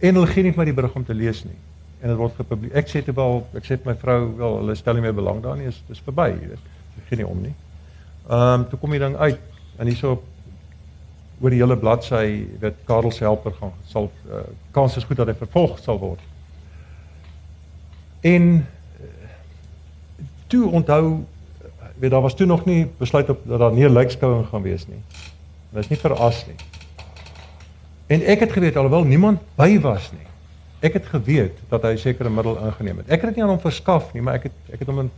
en hulle gee nie vir my die berig om te lees nie en dit word gepubliseer. Ek sê te wel, ek sê my vrou wel, hulle stel nie meer belang daarin nie, is dis verby, jy weet. Ek gee nie om nie. Ehm um, toe kom die ding uit en hierso oor die hele bladsy, weet Karel se helper gaan sal uh, kans is goed dat hy vervolg sal word. En toe onthou weet daar was toe nog nie besluit op dat daar nie 'n lijkskouing gaan wees nie. Dit is nie veras nie. En ek het geweet alhoewel niemand by was nie. Ek het geweet dat hy sekere middel ingeneem het. Ek het dit nie aan hom verskaf nie, maar ek het ek het hom in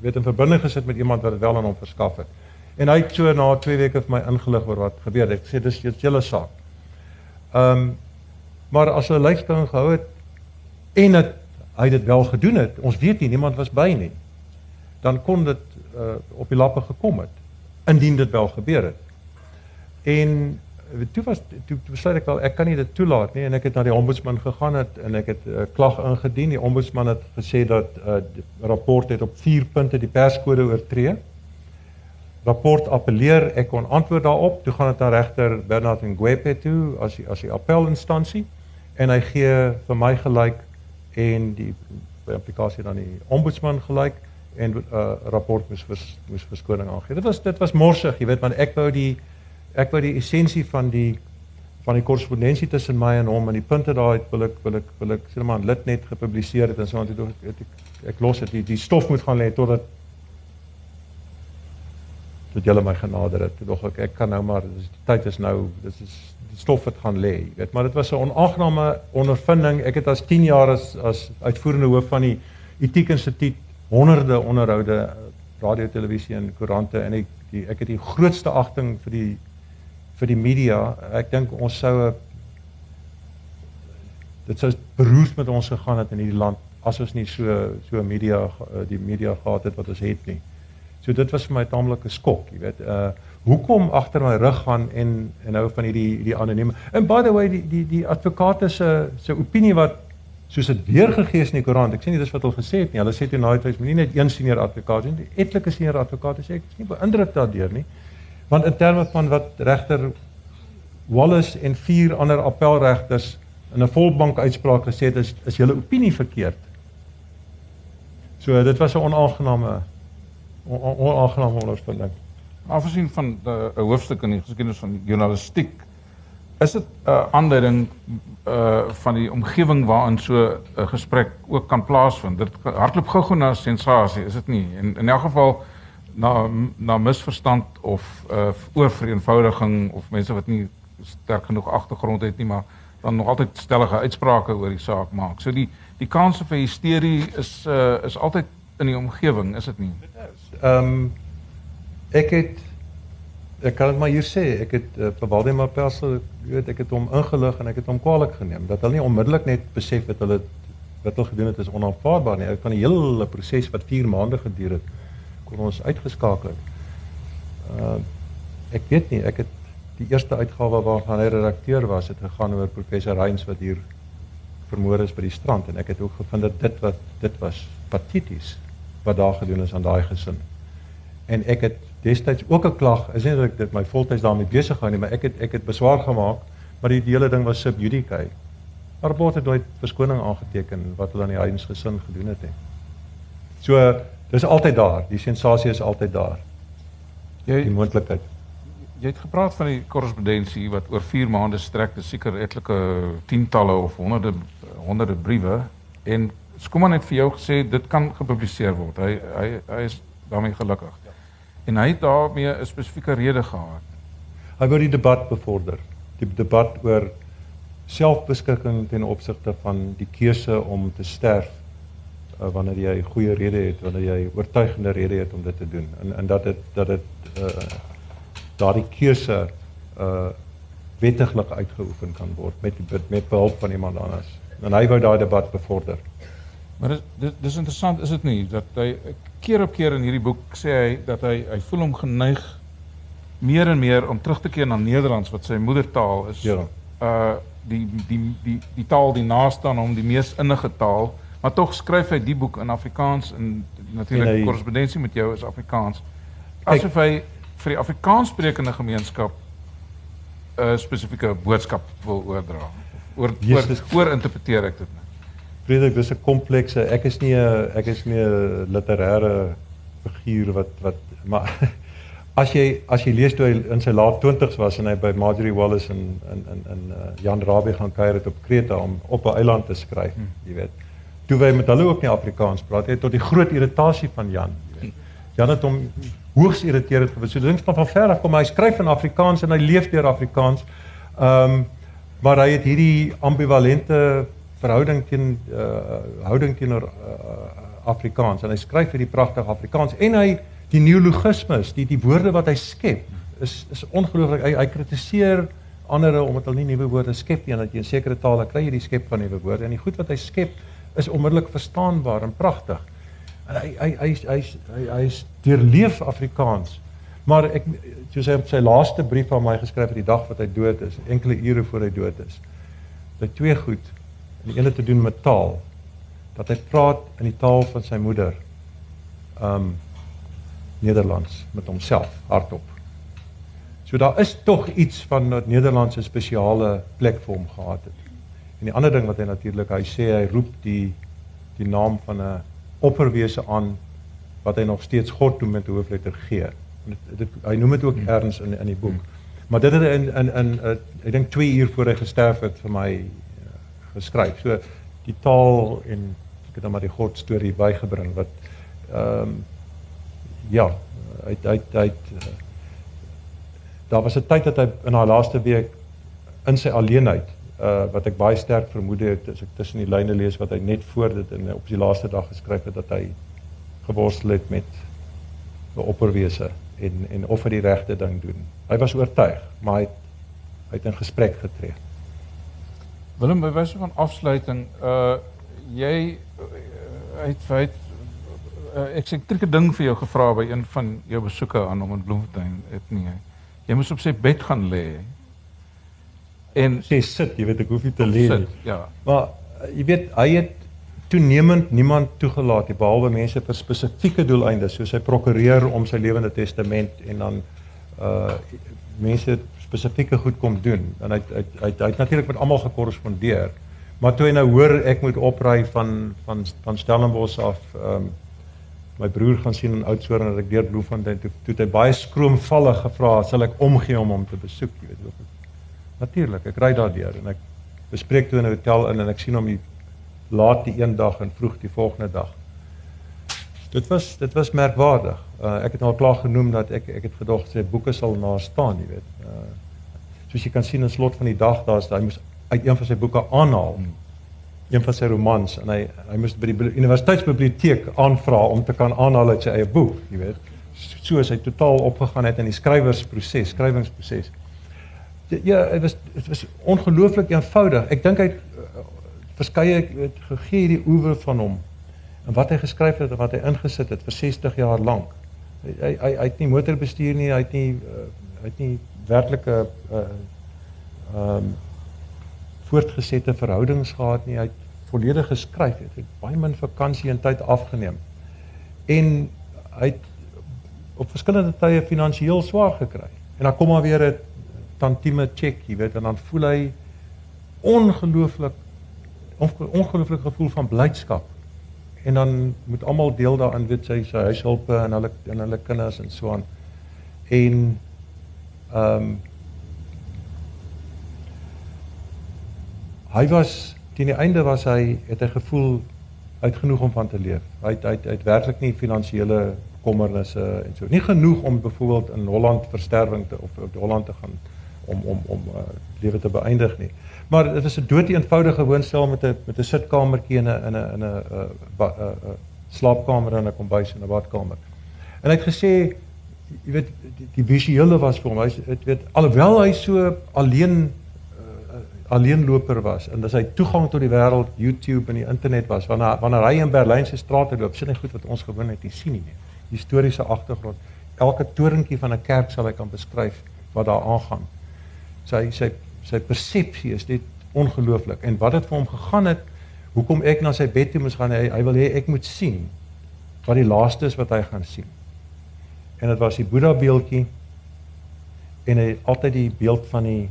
weet in verbinding gesit met iemand wat dit wel aan hom verskaf het. En hy het so na 2 weke vir my ingelig oor wat gebeur het. Ek sê dis jou hele saak. Ehm um, maar as hy lifestyle gehou het en het, hy dit wel gedoen het, ons weet nie niemand was by nie. Dan kon dit uh, op die lappe gekom het indien dit wel gebeur het. En toe was toe besluit ek wel ek kan nie dit toelaat nie en ek het na die ombudsman gegaan het en ek het 'n uh, klag ingedien. Die ombudsman het gesê dat uh, die rapport het op 4 punte die perskode oortree. Rapport appeleer, ek kon antwoord daarop. Toe gaan dit na regter Bernard Ngwepe toe as die as die appelinstansie en hy gee vir my gelyk en die implikasie dan die ombudsman gelyk en 'n uh, rapport moes vers, moes verskoning aangee. Dit was dit was morsig, jy weet, want ek wou die ek wou die essensie van die van die korrespondensie tussen my en hom en die punte daai wil ek wil ek wil ek sê maar lid net gepubliseer het en so aan toe ek, ek, ek los dit die, die stof moet gaan lê totdat tot julle my genader het. Dog ek ek kan nou maar dis die tyd is nou dis is die stof wat gaan lê. Jy weet maar dit was 'n onaangename ondervinding. Ek het as 10 jaar as as uitvoerende hoof van die Etiek Instituut honderde onderhoude radio, televisie en koerante en ek die, ek het die grootste agting vir die vir die media. Ek dink ons sou dit sou beroerd met ons gegaan het in hierdie land as ons nie so so media die media gehad het wat ons het nie. So dit was vir my 'n taamlike skok, jy weet. Uh hoekom agter my rug gaan en en nou van hierdie hierdie anonieme. And by the way die die die advokate se se opinie wat soos dit weergegee is in die koerant. Ek sê nie dis wat hulle gesê het nie. Hulle sê toe nou het jy nie net een senior advokaat nie, etlike senior advokate sê ek is nie beïndruk daardeur nie. Want in terme van wat regter Wallace en vier ander appelregters in 'n volbank uitspraak gesê het, is is julle opinie verkeerd. So dit was 'n onaangename onaangename ondervinding. Afgesien van 'n hoofstuk in die geskiedenis van journalistiek, is dit 'n aanduiding uh van die omgewing waarin so 'n gesprek ook kan plaasvind. Dit hardloop gou-gou na sensasie, is dit nie? En in elk geval na na misverstand of uh oorvereenvoudiging of mense wat nie sterk genoeg agtergrond het nie maar dan nog altyd stellige uitsprake oor die saak maak. So die die kanse vir hysterie is uh is altyd in die omgewing, is dit nie? Ehm um, ek het ek kan dit maar hier sê, ek het uh, vir Waldemar Persel, weet, ek het hom ingelig en ek het hom kwaliek geneem dat hulle nie onmiddellik net besef het hulle wat hulle gedoen het is onaanvaarbaar nie. Ek van die hele proses wat 4 maande geduur het, kon ons uitgeskakel het. Uh ek weet nie, ek het die eerste uitgawe waarvan hy redakteur was, het gegaan oor professor Reins wat hier vermoor is by die strand en ek het ook gevind dat dit wat dit was pateties wat daar gedoen is aan daai gesin. En ek het destyds ook 'n klag, is nie dat ek dit my voltyds daarmee besig gehou nie, maar ek het ek het beswaar gemaak, maar die, die hele ding was sub judice. Maar Bot het nooit verskoning aangeteken wat hulle aan die Reins gesin gedoen het nie. So dis altyd daar, die sensasie is altyd daar. Jy die moontlikheid jy het gepraat van die korrespondensie wat oor 4 maande strek, dis seker etlike tientalle of honderde honderde briewe en Skuman het vir jou gesê dit kan gepubliseer word. Hy hy hy is daarmee gelukkig. En hy het daarmee 'n spesifieke rede gehad. Hy wou die debat bevorder. Die debat oor selfbeskikking ten opsigte van die keuse om te sterf uh, wanneer jy goeie rede het, wanneer jy oortuigende rede het om dit te doen. En en dat dit dat dit uh, daardie keuse uh wettiglik uitgeoefen kan word met met behulp van iemand anders. En hy wou daai debat bevorder. Maar dis dis interessant is dit nie dat hy keer op keer in hierdie boek sê hy dat hy hy voel hom geneig meer en meer om terug te keer na Nederlands wat sy moedertaal is. Ja. Uh die die die die taal die naaste aan hom, die mees innige taal, maar tog skryf hy die boek in Afrikaans en natuurlik korrespondensie met jou is Afrikaans. Asof hy vir die Afrikaanssprekende gemeenskap 'n uh, spesifieke boodskap wil oordra. Oor oor, oor interpreteer ek dit nou. Frederik, dis 'n komplekse. Ek is nie 'n ek is nie 'n literêre figuur wat wat maar as jy as jy lees toe hy in sy laat 20's was en hy by Marjorie Wallace in in in in Jan Rabie gaan kuier het op Kreta om op 'n eiland te skryf, hmm. jy weet. Toe wy met hulle ook nie Afrikaans praat nie tot die groot irritasie van Jan, jy weet. Jan het hom hoogs irriterend gewees. So dink van ver af kom hy skryf in Afrikaans en hy leef deur Afrikaans. Ehm um, maar hy het hierdie ambivalente verhouding teen uh houding teenoor uh, Afrikaans en hy skryf hierdie pragtige Afrikaans en hy die neologismes, die die woorde wat hy skep is is ongelooflik. Hy hy kritiseer ander omdat hulle nie nuwe woorde skep nie en dat jy in sekere tale kry jy die skep van nuwe woorde en die goed wat hy skep is onmiddellik verstaanbaar en pragtig hy hy hy hy hy hy is deurleef Afrikaans. Maar ek soos hy op sy laaste brief aan my geskryf het die dag wat hy dood is, enkele ure voor hy dood is. Dat twee goed. En die ene te doen met taal. Dat hy praat in die taal van sy moeder. Um Nederlands met homself hardop. So daar is tog iets van 'n Nederlandse spesiale plek vir hom gehad het. En die ander ding wat hy natuurlik, hy sê hy roep die die naam van 'n opperwese aan wat hy nog steeds God noem met hoofletter G. Dit, dit hy noem dit ook erns in in die boek. Hmm. Maar dit het in in in uh, ek dink 2 uur voor hy gesterf het vir my geskryf. So die taal en ek het dan maar die God storie bygebring wat ehm um, ja, hy hy hy uh, daar was 'n tyd dat hy in haar laaste week in sy alleenheid uh wat ek baie sterk vermoed het as ek tussen die lyne lees wat hy net voor dit en op die laaste dag geskryf het dat hy geworstel het met 'n opperwese en en of hy die regte ding doen. Hy was oortuig, maar hy het, hy het in gesprek getree. Willem, by wyse van afsluiting, uh jy uh, het feit uh, ek sê trieke ding vir jou gevra by een van jou besoeke aan hom in Bloemfontein, het nie. Jy moes op sy bed gaan lê en sê sit, jy weet ek hoef nie te lê nie. Ja. Maar eh, jy weet hy het toenemend niemand toegelaat nie behalwe mense vir spesifieke doeleindes soos sy prokureur om sy lewende testament en dan uh mense spesifieke goed kom doen en hy hy hy, hy het natuurlik met almal gekorrespondeer. Maar toe hy nou hoor ek moet opry van van van Stellenbosch af ehm um, my broer gaan sien in Oudtshoorn en ek deur Bloemfontein toe toe het hy baie skroomvallig gevra sal ek omgee om hom te besoek, jy weet. Natuurlik, ek ry daardeur en ek bespreek toe in 'n hotel in en ek sien hom die laat die een dag en vroeg die volgende dag. Dit was dit was merkwaardig. Uh, ek het al klaar genoem dat ek ek het gedog sy boeke sal na staan, jy weet. Uh, soos jy kan sien in slot van die dag daar's hy moes uit een van sy boeke aanhaal. een van sy romans en hy hy moes by die universiteitsbiblioteek aanvra om te kan aanhaal uit sy eie boek, jy weet. So is hy totaal opgegaan het in die skrywersproses, skrywingsproses. Ja, dit was dit was ongelooflik eenvoudig. Ek dink hy het uh, verskeie gegee hierdie oewer van hom en wat hy geskryf het en wat hy ingesit het vir 60 jaar lank. Hy hy hy, hy het nie motor bestuur nie, hy het nie uh, hy het nie werklike uh ehm um, voortgesette verhoudings gehad nie. Hy het volledig geskryf. Hy het baie min vakansie en tyd afgeneem. En hy het op verskillende tye finansiëel swaar gekry. En dan kom maar weer 'n tantieme check, jy weet, en dan voel hy ongelooflik ongelooflik gevoel van blydskap. En dan moet almal deel daarin weet sy sy huishulpe en hulle en hulle kinders en so aan. En ehm um, hy was teen die einde was hy het hy gevoel uitgenoeg om van te leef. Hy het hy het, het werklik nie finansiële kommernisse en so. Nie genoeg om byvoorbeeld in Holland versterwing te of op Holland te gaan om om om uh, lewe te beëindig nie. Maar dit was 'n dood eenvoudige woonstel met 'n met 'n sitkamertjie en 'n in 'n in 'n slaapkamer en 'n kombuis en 'n badkamer. En hy het gesê jy weet die, die visuele was vir hom. Hy het weet alhoewel hy so alleen alleenloper was en as hy toegang tot die wêreld YouTube en die internet was wanneer wanneer hy in Berlyn se strate loop sien hy goed wat ons gewoon net nie sien nie. Historiese agtergrond elke torentjie van 'n kerk sal hy kan beskryf wat daar aangaan. Sy sy sy persepsie is net ongelooflik. En wat het vir hom gegaan het hoekom ek na sy bed toe moes gaan hy hy wil hê ek moet sien wat die laaste is wat hy gaan sien en dit was die Boeddha beeldjie en hy altyd die beeld van die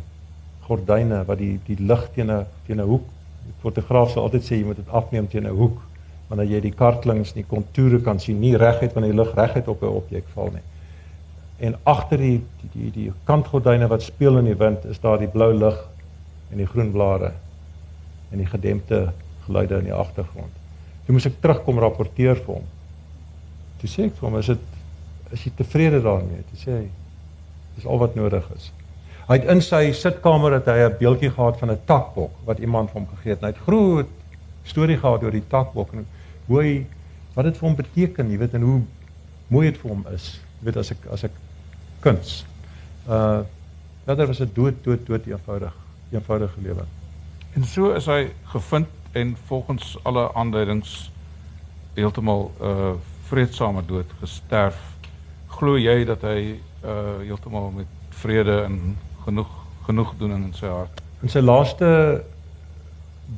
gordyne wat die die lig teen 'n teen 'n hoek. Die fotograaf sal altyd sê jy moet dit afneem teen 'n hoek wanneer jy die kartlings en die kontoure kan sien, nie reguit wanneer die lig reguit op 'n objek val nie. En agter die die die, die kantgordyne wat speel in die wind is daar die blou lig en die groen blare en die gedempte geluide in die agtergrond. Toe moes ek terugkom rapporteer vir hom. Toe sê ek vir hom, is dit is jy tevrede daarmee? Toe sê hy dis al wat nodig is. Hy het in sy sitkamer het hy 'n beeldjie gehad van 'n takbok wat iemand vir hom gegee het. Hy het groot storie gehad oor die takbok en hoe hy wat dit vir hom beteken, jy weet en hoe mooi dit vir hom is. Jy weet as ek as ek kuns. Uh verder was dit dood dood dood eenvoudig, eenvoudige lewe. En so is hy gevind en volgens alle aanduidings heeltemal 'n uh, vredesame dood gesterf. Glo jy dat hy uh heeltemal met vrede en genoeg genoegdoening in sy hart. In sy laaste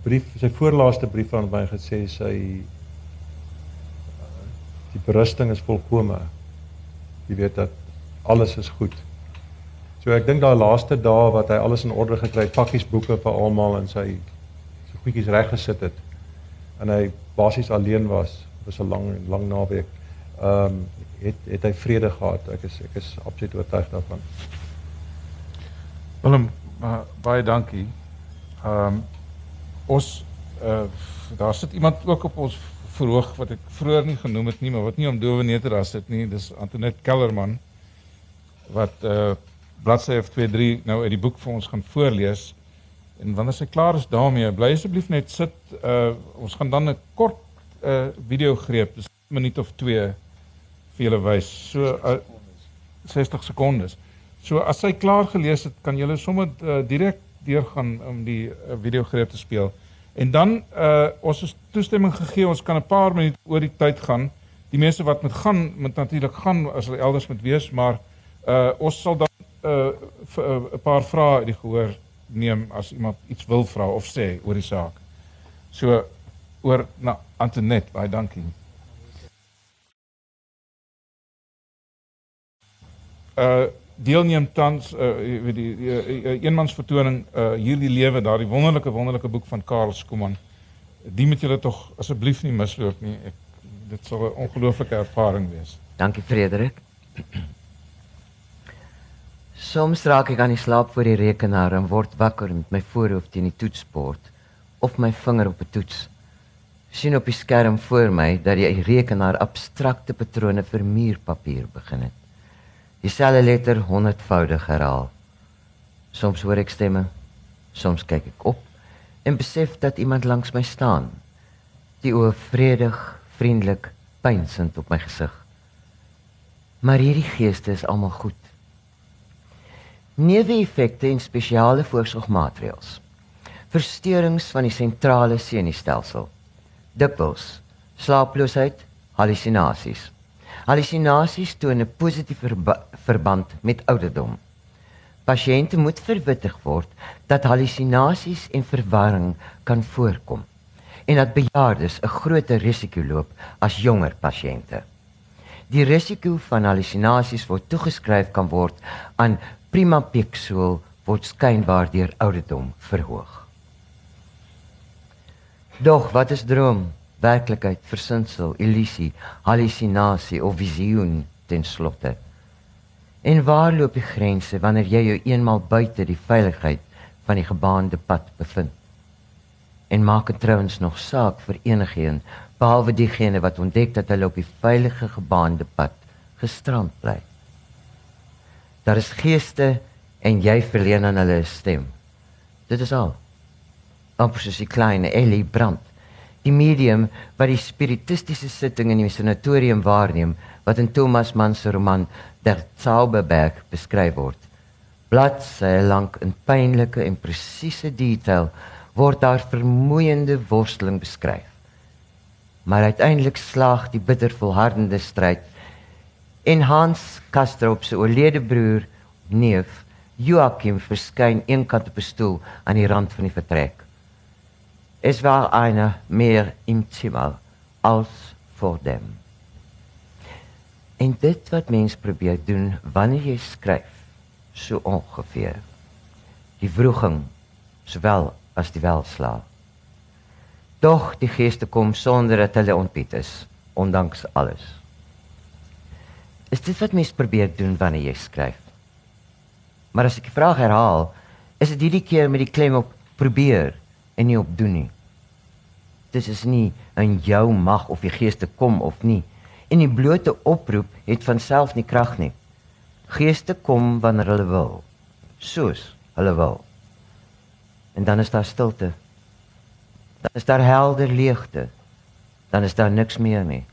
brief, sy voorlaaste brief aan my gesê sy die berusting is volkome. Jy weet dat alles is goed. So ek dink daai laaste dae wat hy alles in orde gekry het, pakkies boeke vir almal en sy so goedjies reggesit het en hy basies alleen was, was 'n lang lang naweek. Ehm um, het het hy vrede gehad. Ek is ek is absoluut oortuig daarvan. Willem, uh, baie dankie. Ehm um, ons uh daar sit iemand ook op ons verhoog wat ek vroeër nie genoem het nie, maar wat nie om dowe neete daar sit nie. Dis Antoinette Kellerman wat uh bladsy F23 nou uit die boek vir ons gaan voorlees. En wanneer sy klaar is daarmee, bly asseblief net sit. Uh ons gaan dan 'n kort uh video greep, dis 'n minuut of 2 vir julle wys. So uh, 60 sekondes. So as hy klaar gelees het, kan julle sommer uh, direk deurgaan om die uh, video greep te speel. En dan uh ons is toestemming gegee, ons kan 'n paar minute oor die tyd gaan. Die mense wat moet gaan, moet natuurlik gaan as hulle elders moet wees, maar uh ons sal dan uh, 'n uh, paar vrae uit die gehoor neem as iemand iets wil vra of sê oor die saak. So oor na Antoinette, baie dankie. Uh deelneem tans uh weet die, die uh, eenmansvertoning uh hierdie lewe daardie wonderlike wonderlike boek van Karl Skuman. Die moet julle tog asseblief nie misloop nie. Ek dit sal 'n ongelooflike ervaring wees. Dankie Frederik. Soms raak ek aan die slaap voor die rekenaar en word wakker met my voorhoof teen die toetsbord of my vinger op 'n toets. sien op die skerm voor my dat die rekenaar abstrakte patrone vir muurpapier begin het dieselfde letter honderdvoudig herhaal. Soms hoor ek stemme, soms kyk ek op en besef dat iemand langs my staan. Die oë vredig, vriendelik, pynsend op my gesig. Maar hierdie geeste is almal goed. Neeweffekte en spesiale voorsorgmaatreëls. Versteurings van die sentrale senuistelsel. Dikwels slaaploosheid, halusinasies. Halusinasies toon 'n positiewe verba verband met ouderdom. Pasiënte moet verwittig word dat halusinasies en verwarring kan voorkom en dat bejaardes 'n groter risiko loop as jonger pasiënte. Die risiko van halusinasies word toegeskryf kan word aan primapexol word skynbaar deur ouderdom verhoog. Doch wat is droom? Werklikheid, versinsel, illusie, hallusinasie of visioen ten slotte. En waar loop die grense wanneer jy jou eenmal buite die veiligheid van die gebaande pad bevind? En maak dit trouens nog saak vir enigiemand behalwe diegene wat ontdek dat hulle op die veilige gebaande pad gestrand bly. Daar is geeste en jy verleen aan hulle 'n stem. Dit is al. Amper soos die klein Ellie brand die medium wat die spiritistiese sitting in die sanatorium waarneem wat in Thomas Mann se roman Der Zauberberg beskryf word. Bladsye lank in pynlike en presiese detail word daar vermoeiende worsteling beskryf. Maar uiteindelik slaag die bitter volhardende stryd en Hans Kastrop se oorlede broer neef Joachim verskyn eenkant op 'n stoel aan die rand van die vertrek. Es war einer mehr im Zimmer als vor dem. En dit wat mens probeer doen wanneer jy skryf, so ongeveer. Die vroeging sowel as die welslaap. Doch die geeste kom sonder dat hulle ontbied is, ondanks alles. Is dit wat mens probeer doen wanneer jy skryf? Maar as ek die vraag herhaal, is dit hierdie keer met die klem op probeer en nie op doen nie. Dit is nie in jou mag of die geeste kom of nie. En die blote oproep het van self nie krag nie. Geeste kom wanneer hulle wil, soos hulle wil. En dan is daar stilte. Dan is daar helder leegte. Dan is daar niks meer nie.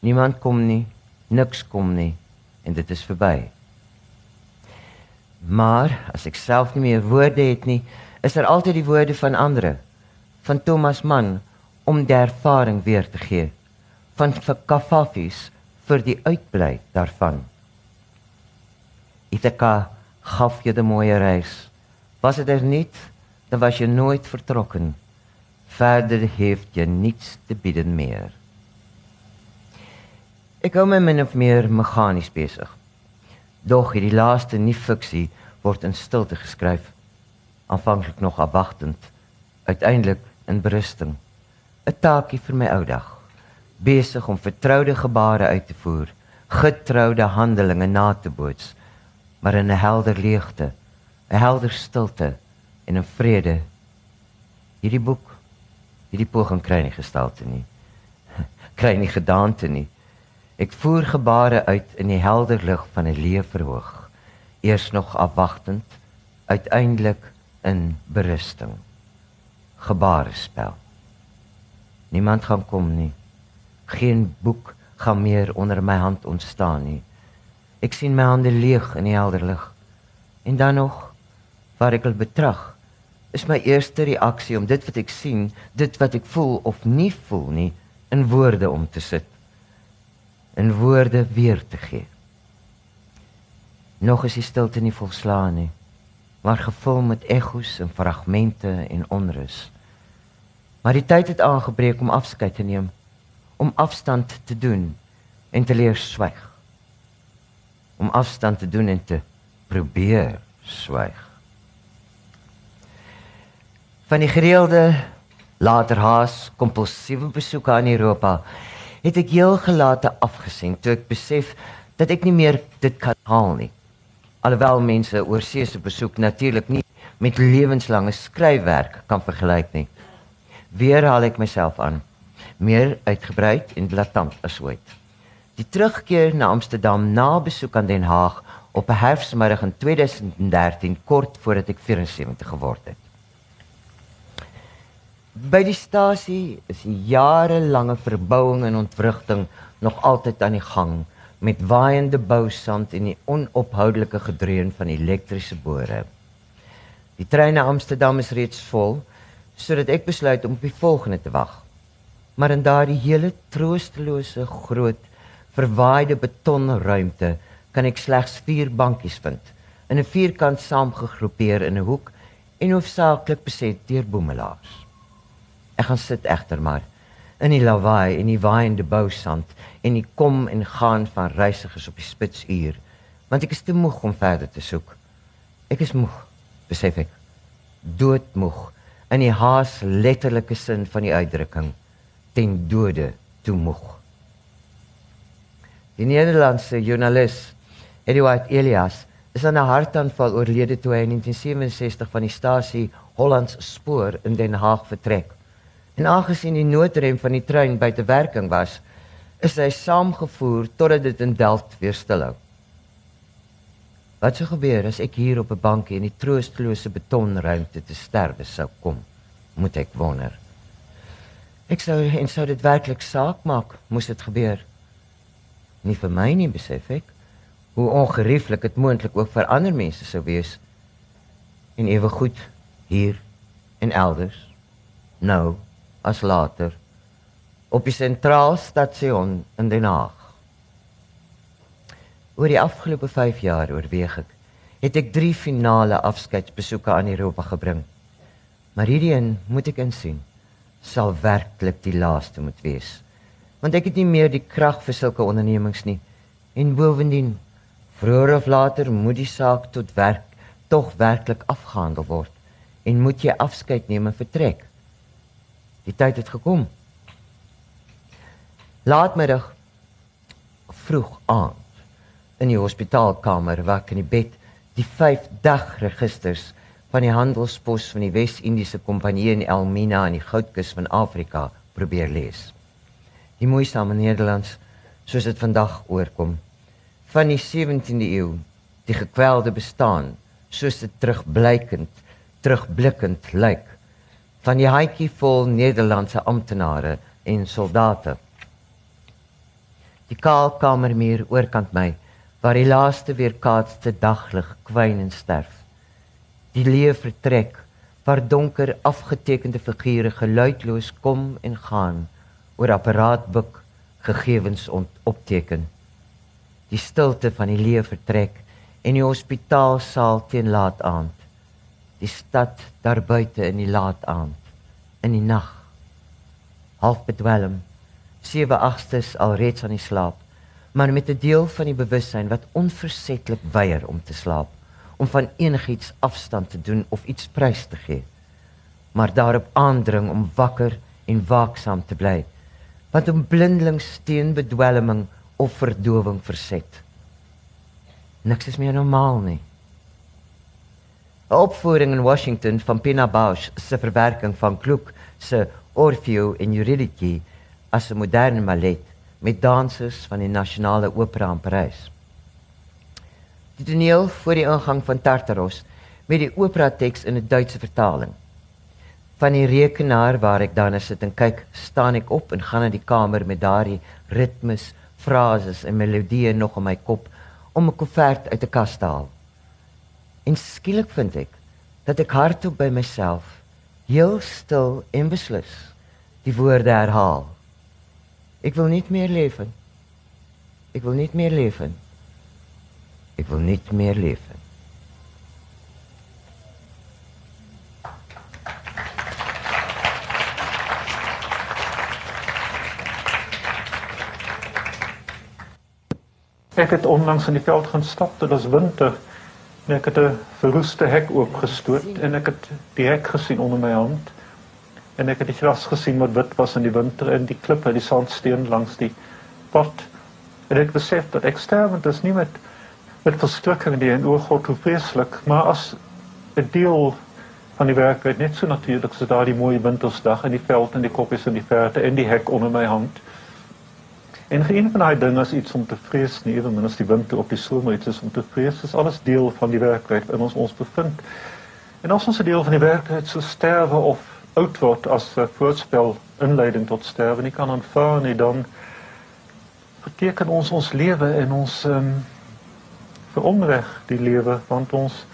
Niemand kom nie, niks kom nie en dit is verby. Maar as ek self nie meer woorde het nie, is daar altyd die woorde van ander van Thomas Mann om die ervaring weer te gee van Kafafis vir die uitbly daarvan. Ithaka gaf jy die mooie reis. Was dit er niet, dan was je nooit vertrokken. Verder heeft je niets te bieden meer. Ik hou my min of meer mechanisch bezig. Doch die laaste nie-fiksie word in stilte geskryf. Aanvanklik nog afwachtend, uiteindelik in berusting. 'n taakie vir my ou dag. Besig om vertroude gebare uit te voer, getroude handelinge na te boots, maar in 'n helder leegte, 'n helder stilte en 'n vrede. Hierdie boek, hierdie poging kry nie gestalte nie. Kry nie gedaante nie. Ek voer gebare uit in die helder lig van 'n leë verhoog, eers nog afwagtend, uiteindelik in berusting gebarespel. Niemand gaan kom nie. Geen boek gaan meer onder my hand ontstaan nie. Ek sien my hande leeg in die helder lig. En dan nog, waar ek wil betrag, is my eerste reaksie om dit wat ek sien, dit wat ek voel of nie voel nie, in woorde om te sit. In woorde weer te gee. Nog is die stilte nie volslaan nie maar gevul met ekko's en fragmente en onrus. Maar die tyd het aangebreek om afskeid te neem, om afstand te doen en te leer swyg. Om afstand te doen en te probeer swyg. Van die gereelde later haas kompulsiewe besoeke aan Europa het ek heel gelate afgesien toe ek besef dat ek nie meer dit kan haal nie alhoewel mense oorsee se besoek natuurlik nie met lewenslange skryfwerk kan vergelyk nie. Weer haal ek myself aan, meer uitgebrei en blaatant as ooit. Die terugkeer na Amsterdam na besoek aan Den Haag op 'n herfsmiddag in 2013 kort voordat ek 74 geword het. By die stasie is die jarelange verbouing en ontwrigting nog altyd aan die gang met waaiende bousand en die onophoudelike gedreun van elektriese bore. Die trein na Amsterdam is reeds vol, sodat ek besluit om op die volgende te wag. Maar in daardie hele troostelose groot verwaaide betonruimte kan ek slegs 4 bankies vind in 'n vierkant saamgegroepeer in 'n hoek en hoofsaaklik beset deur boemelaars. Ek gaan sit egter maar in die lawaai en die waaiende bousand en die kom en gaan van reisigers op die spitsuur, want ek is te moeg om verder te soek. Ek is moeg, besef ek. Doodmoeg in die haas letterlike sin van die uitdrukking ten dode toe moeg. Die Nederlandse joernalis Eduard Elias is aan 'n hartaanval oorlede toe hy in 1967 van die stasie Hollands Spoor in Den Haag vertrek. En aangesien die noodrem van die trein buite werking was, is hy saamgevoer totdat dit in Delft weer stilhou. Wat sou gebeur as ek hier op 'n bankie in die troostelose betonruimte te sterwe sou kom? Moet ek wonder. Ek sou en sou dit werklik saak maak, moes dit gebeur. Nie vir my nie, besef ek. Hoe ongerieflik dit moontlik ook vir ander mense sou wees. En ewe goed hier en elders. Nou as later op die sentraalstation in Den Haag. Oor die afgelope 5 jaar oorweeg ek het ek 3 finale afskeidsbesoeke aan Europa gebring. Maar hierdie een moet ek insien sal werklik die laaste moet wees. Want ek het nie meer die krag vir sulke ondernemings nie. En bovendien, vroeër of later moet die saak tot werk tog werklik afgehandel word en moet jy afskeid neem en vertrek. Die tyd het gekom. Laatmiddag vroeg aand in die hospitaalkamer waar ek in die bed die 5 dag registers van die handelspos van die Wes-Indiese Kompanjie in Elmina aan die goudkus van Afrika probeer lees. Die moeisame Nederlands soos dit vandag oorkom van die 17de eeu, die gekwelde bestaan soos dit terugblykend, terugblikkend lyk van die haitjie vol Nederlandse amptenare en soldate. Die kaalkamermuur oorkant my waar die laaste weerkaatste daglig kwyn en sterf. Die leeu vertrek waar donker afgetekende figure geluidloos kom en gaan oor apparaatboek gegevens opteken. Die stilte van die leeu vertrek en die hospitaalsaal teen laat aand. Die stad daar buite in die laat aand, in die nag. Half bedwelm, 7/8 al reeds aan die slaap maar met 'n deel van die bewussyn wat onversettelik weier om te slaap, om van enigiets afstand te doen of iets prys te gee, maar daarop aandring om wakker en waaksaam te bly, wat om blindelings teen bedwelming of verdowing verset. Niks is meer normaal nie. 'n Opvoering in Washington van Pina Bausch se verwerking van Gluck se Orfeo en Eurydice as 'n moderne ballet met dansers van die nasionale opera in Parys. Die toneel voor die ingang van Tartaros met die opera teks in 'n Duitse vertaling. Van die rekenaar waar ek dan sit en kyk, staan ek op en gaan na die kamer met daardie ritmes, frases en melodieë nog in my kop om 'n koevert uit 'n kas te haal. En skielik vind ek dat ek hardop by myself heel stil en beslis die woorde herhaal. Ik wil niet meer leven. Ik wil niet meer leven. Ik wil niet meer leven. Ik het onlangs in die veld gaan stap, dit was winter. En ek het 'n verroeste hek oopgestoot en ek het die hek gesien onder my hand en ek het die gras gesien wat wit was in die winter en die klippe, die sandsteen langs die pad. En ek besef dat ek sterwend is nie met met verstrikking die en o God hoe vreeslik, maar as 'n deel van die werklikheid net so natuurlik so daardie mooi wintersdag in die veld en die koppies in die verte en die hek onder my hand. En geen van daai dinge is iets om te vrees nie, ewen as die winter op die somer iets is om te vrees, dis alles deel van die werklikheid in ons ons bevind. En as ons 'n deel van die werklikheid so sterwe of oud word as 'n voorspel inleiding tot sterwe nie kan aanvaar nie, dan beteken ons ons lewe en ons ehm um, veronreg die lewe want ons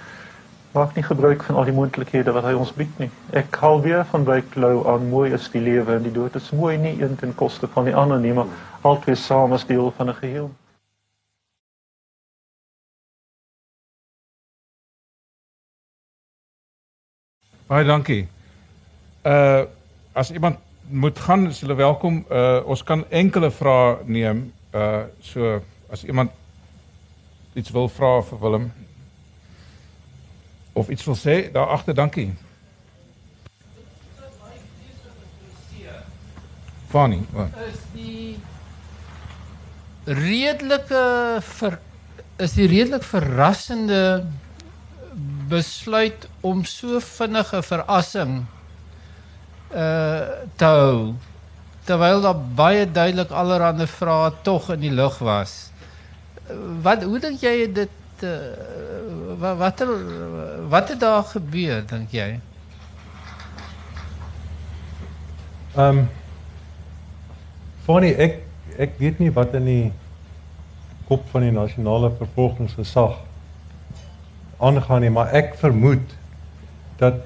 maak nie gebruik van al die moontlikhede wat hy ons bied nie. Ek hou weer van Wyk Lou aan mooi is die lewe en die dood is mooi nie een ten koste van die ander nie, maar altyd saam as deel van 'n geheel. Baie dankie. Uh as iemand moet gaan, is hulle welkom. Uh ons kan enkele vrae neem. Uh so as iemand iets wil vra vir Willem of iets wil sê, daar agter, dankie. Funny. Wat? Is die redelike ver, is die redelik verrassende besluit om so vinnige verrassing uh te hou terwyl daar baie duidelik allerlei vrae tog in die lug was. Wat hoe dink jy dit uh, wat wat het daar gebeur dink jy? Ehm um, Funny, ek ek weet nie wat in die kop van die nasionale vervolgingsgesag aangaan nie, maar ek vermoed dat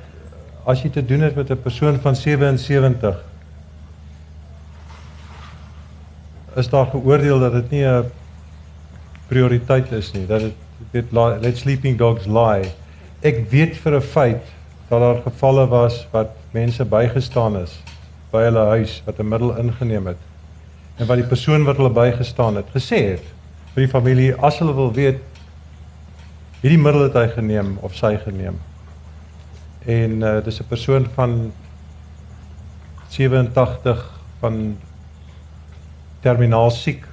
as jy te doen het met 'n persoon van 77 is daar geoordeel dat dit nie 'n prioriteit is nie, dat dit dit let sleeping dogs lie. Ek weet vir 'n feit dat daar gevalle was wat mense bygestaan is by hulle huis wat 'n middel ingeneem het en wat die persoon wat hulle bygestaan het gesê het vir die familie as hulle wil weet hierdie middel het hy geneem of sy geneem. En uh, dis 'n persoon van 87 van terminaal siek.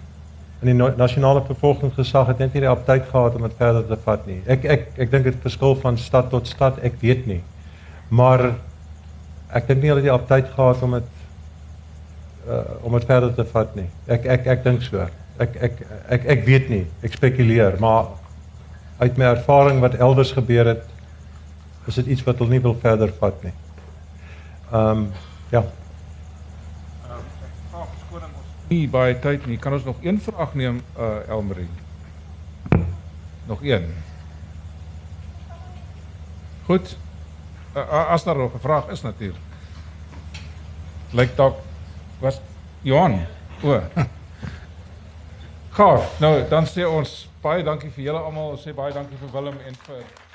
En die nasionale vervolgingsgesag het net nie die aptyd gehad om dit verder te vat nie. Ek ek ek dink dit verskil van stad tot stad, ek weet nie. Maar ek dink nie hulle het die aptyd gehad om dit uh om dit verder te vat nie. Ek ek ek dink so. Ek ek ek ek weet nie. Ek spekuleer, maar uit my ervaring wat elders gebeur het, is dit iets wat hulle nie wil verder vat nie. Ehm um, ja. Nie baie tyd nie. Kan ons nog een vraag neem uh Elmarie? Nog een. Goed. Uh, as daar nog 'n vraag is natuurlik. Lyk dalk was Johan. O. Gaaf. Nou, dan sê ons baie dankie vir julle almal. Ons sê baie dankie vir Willem en vir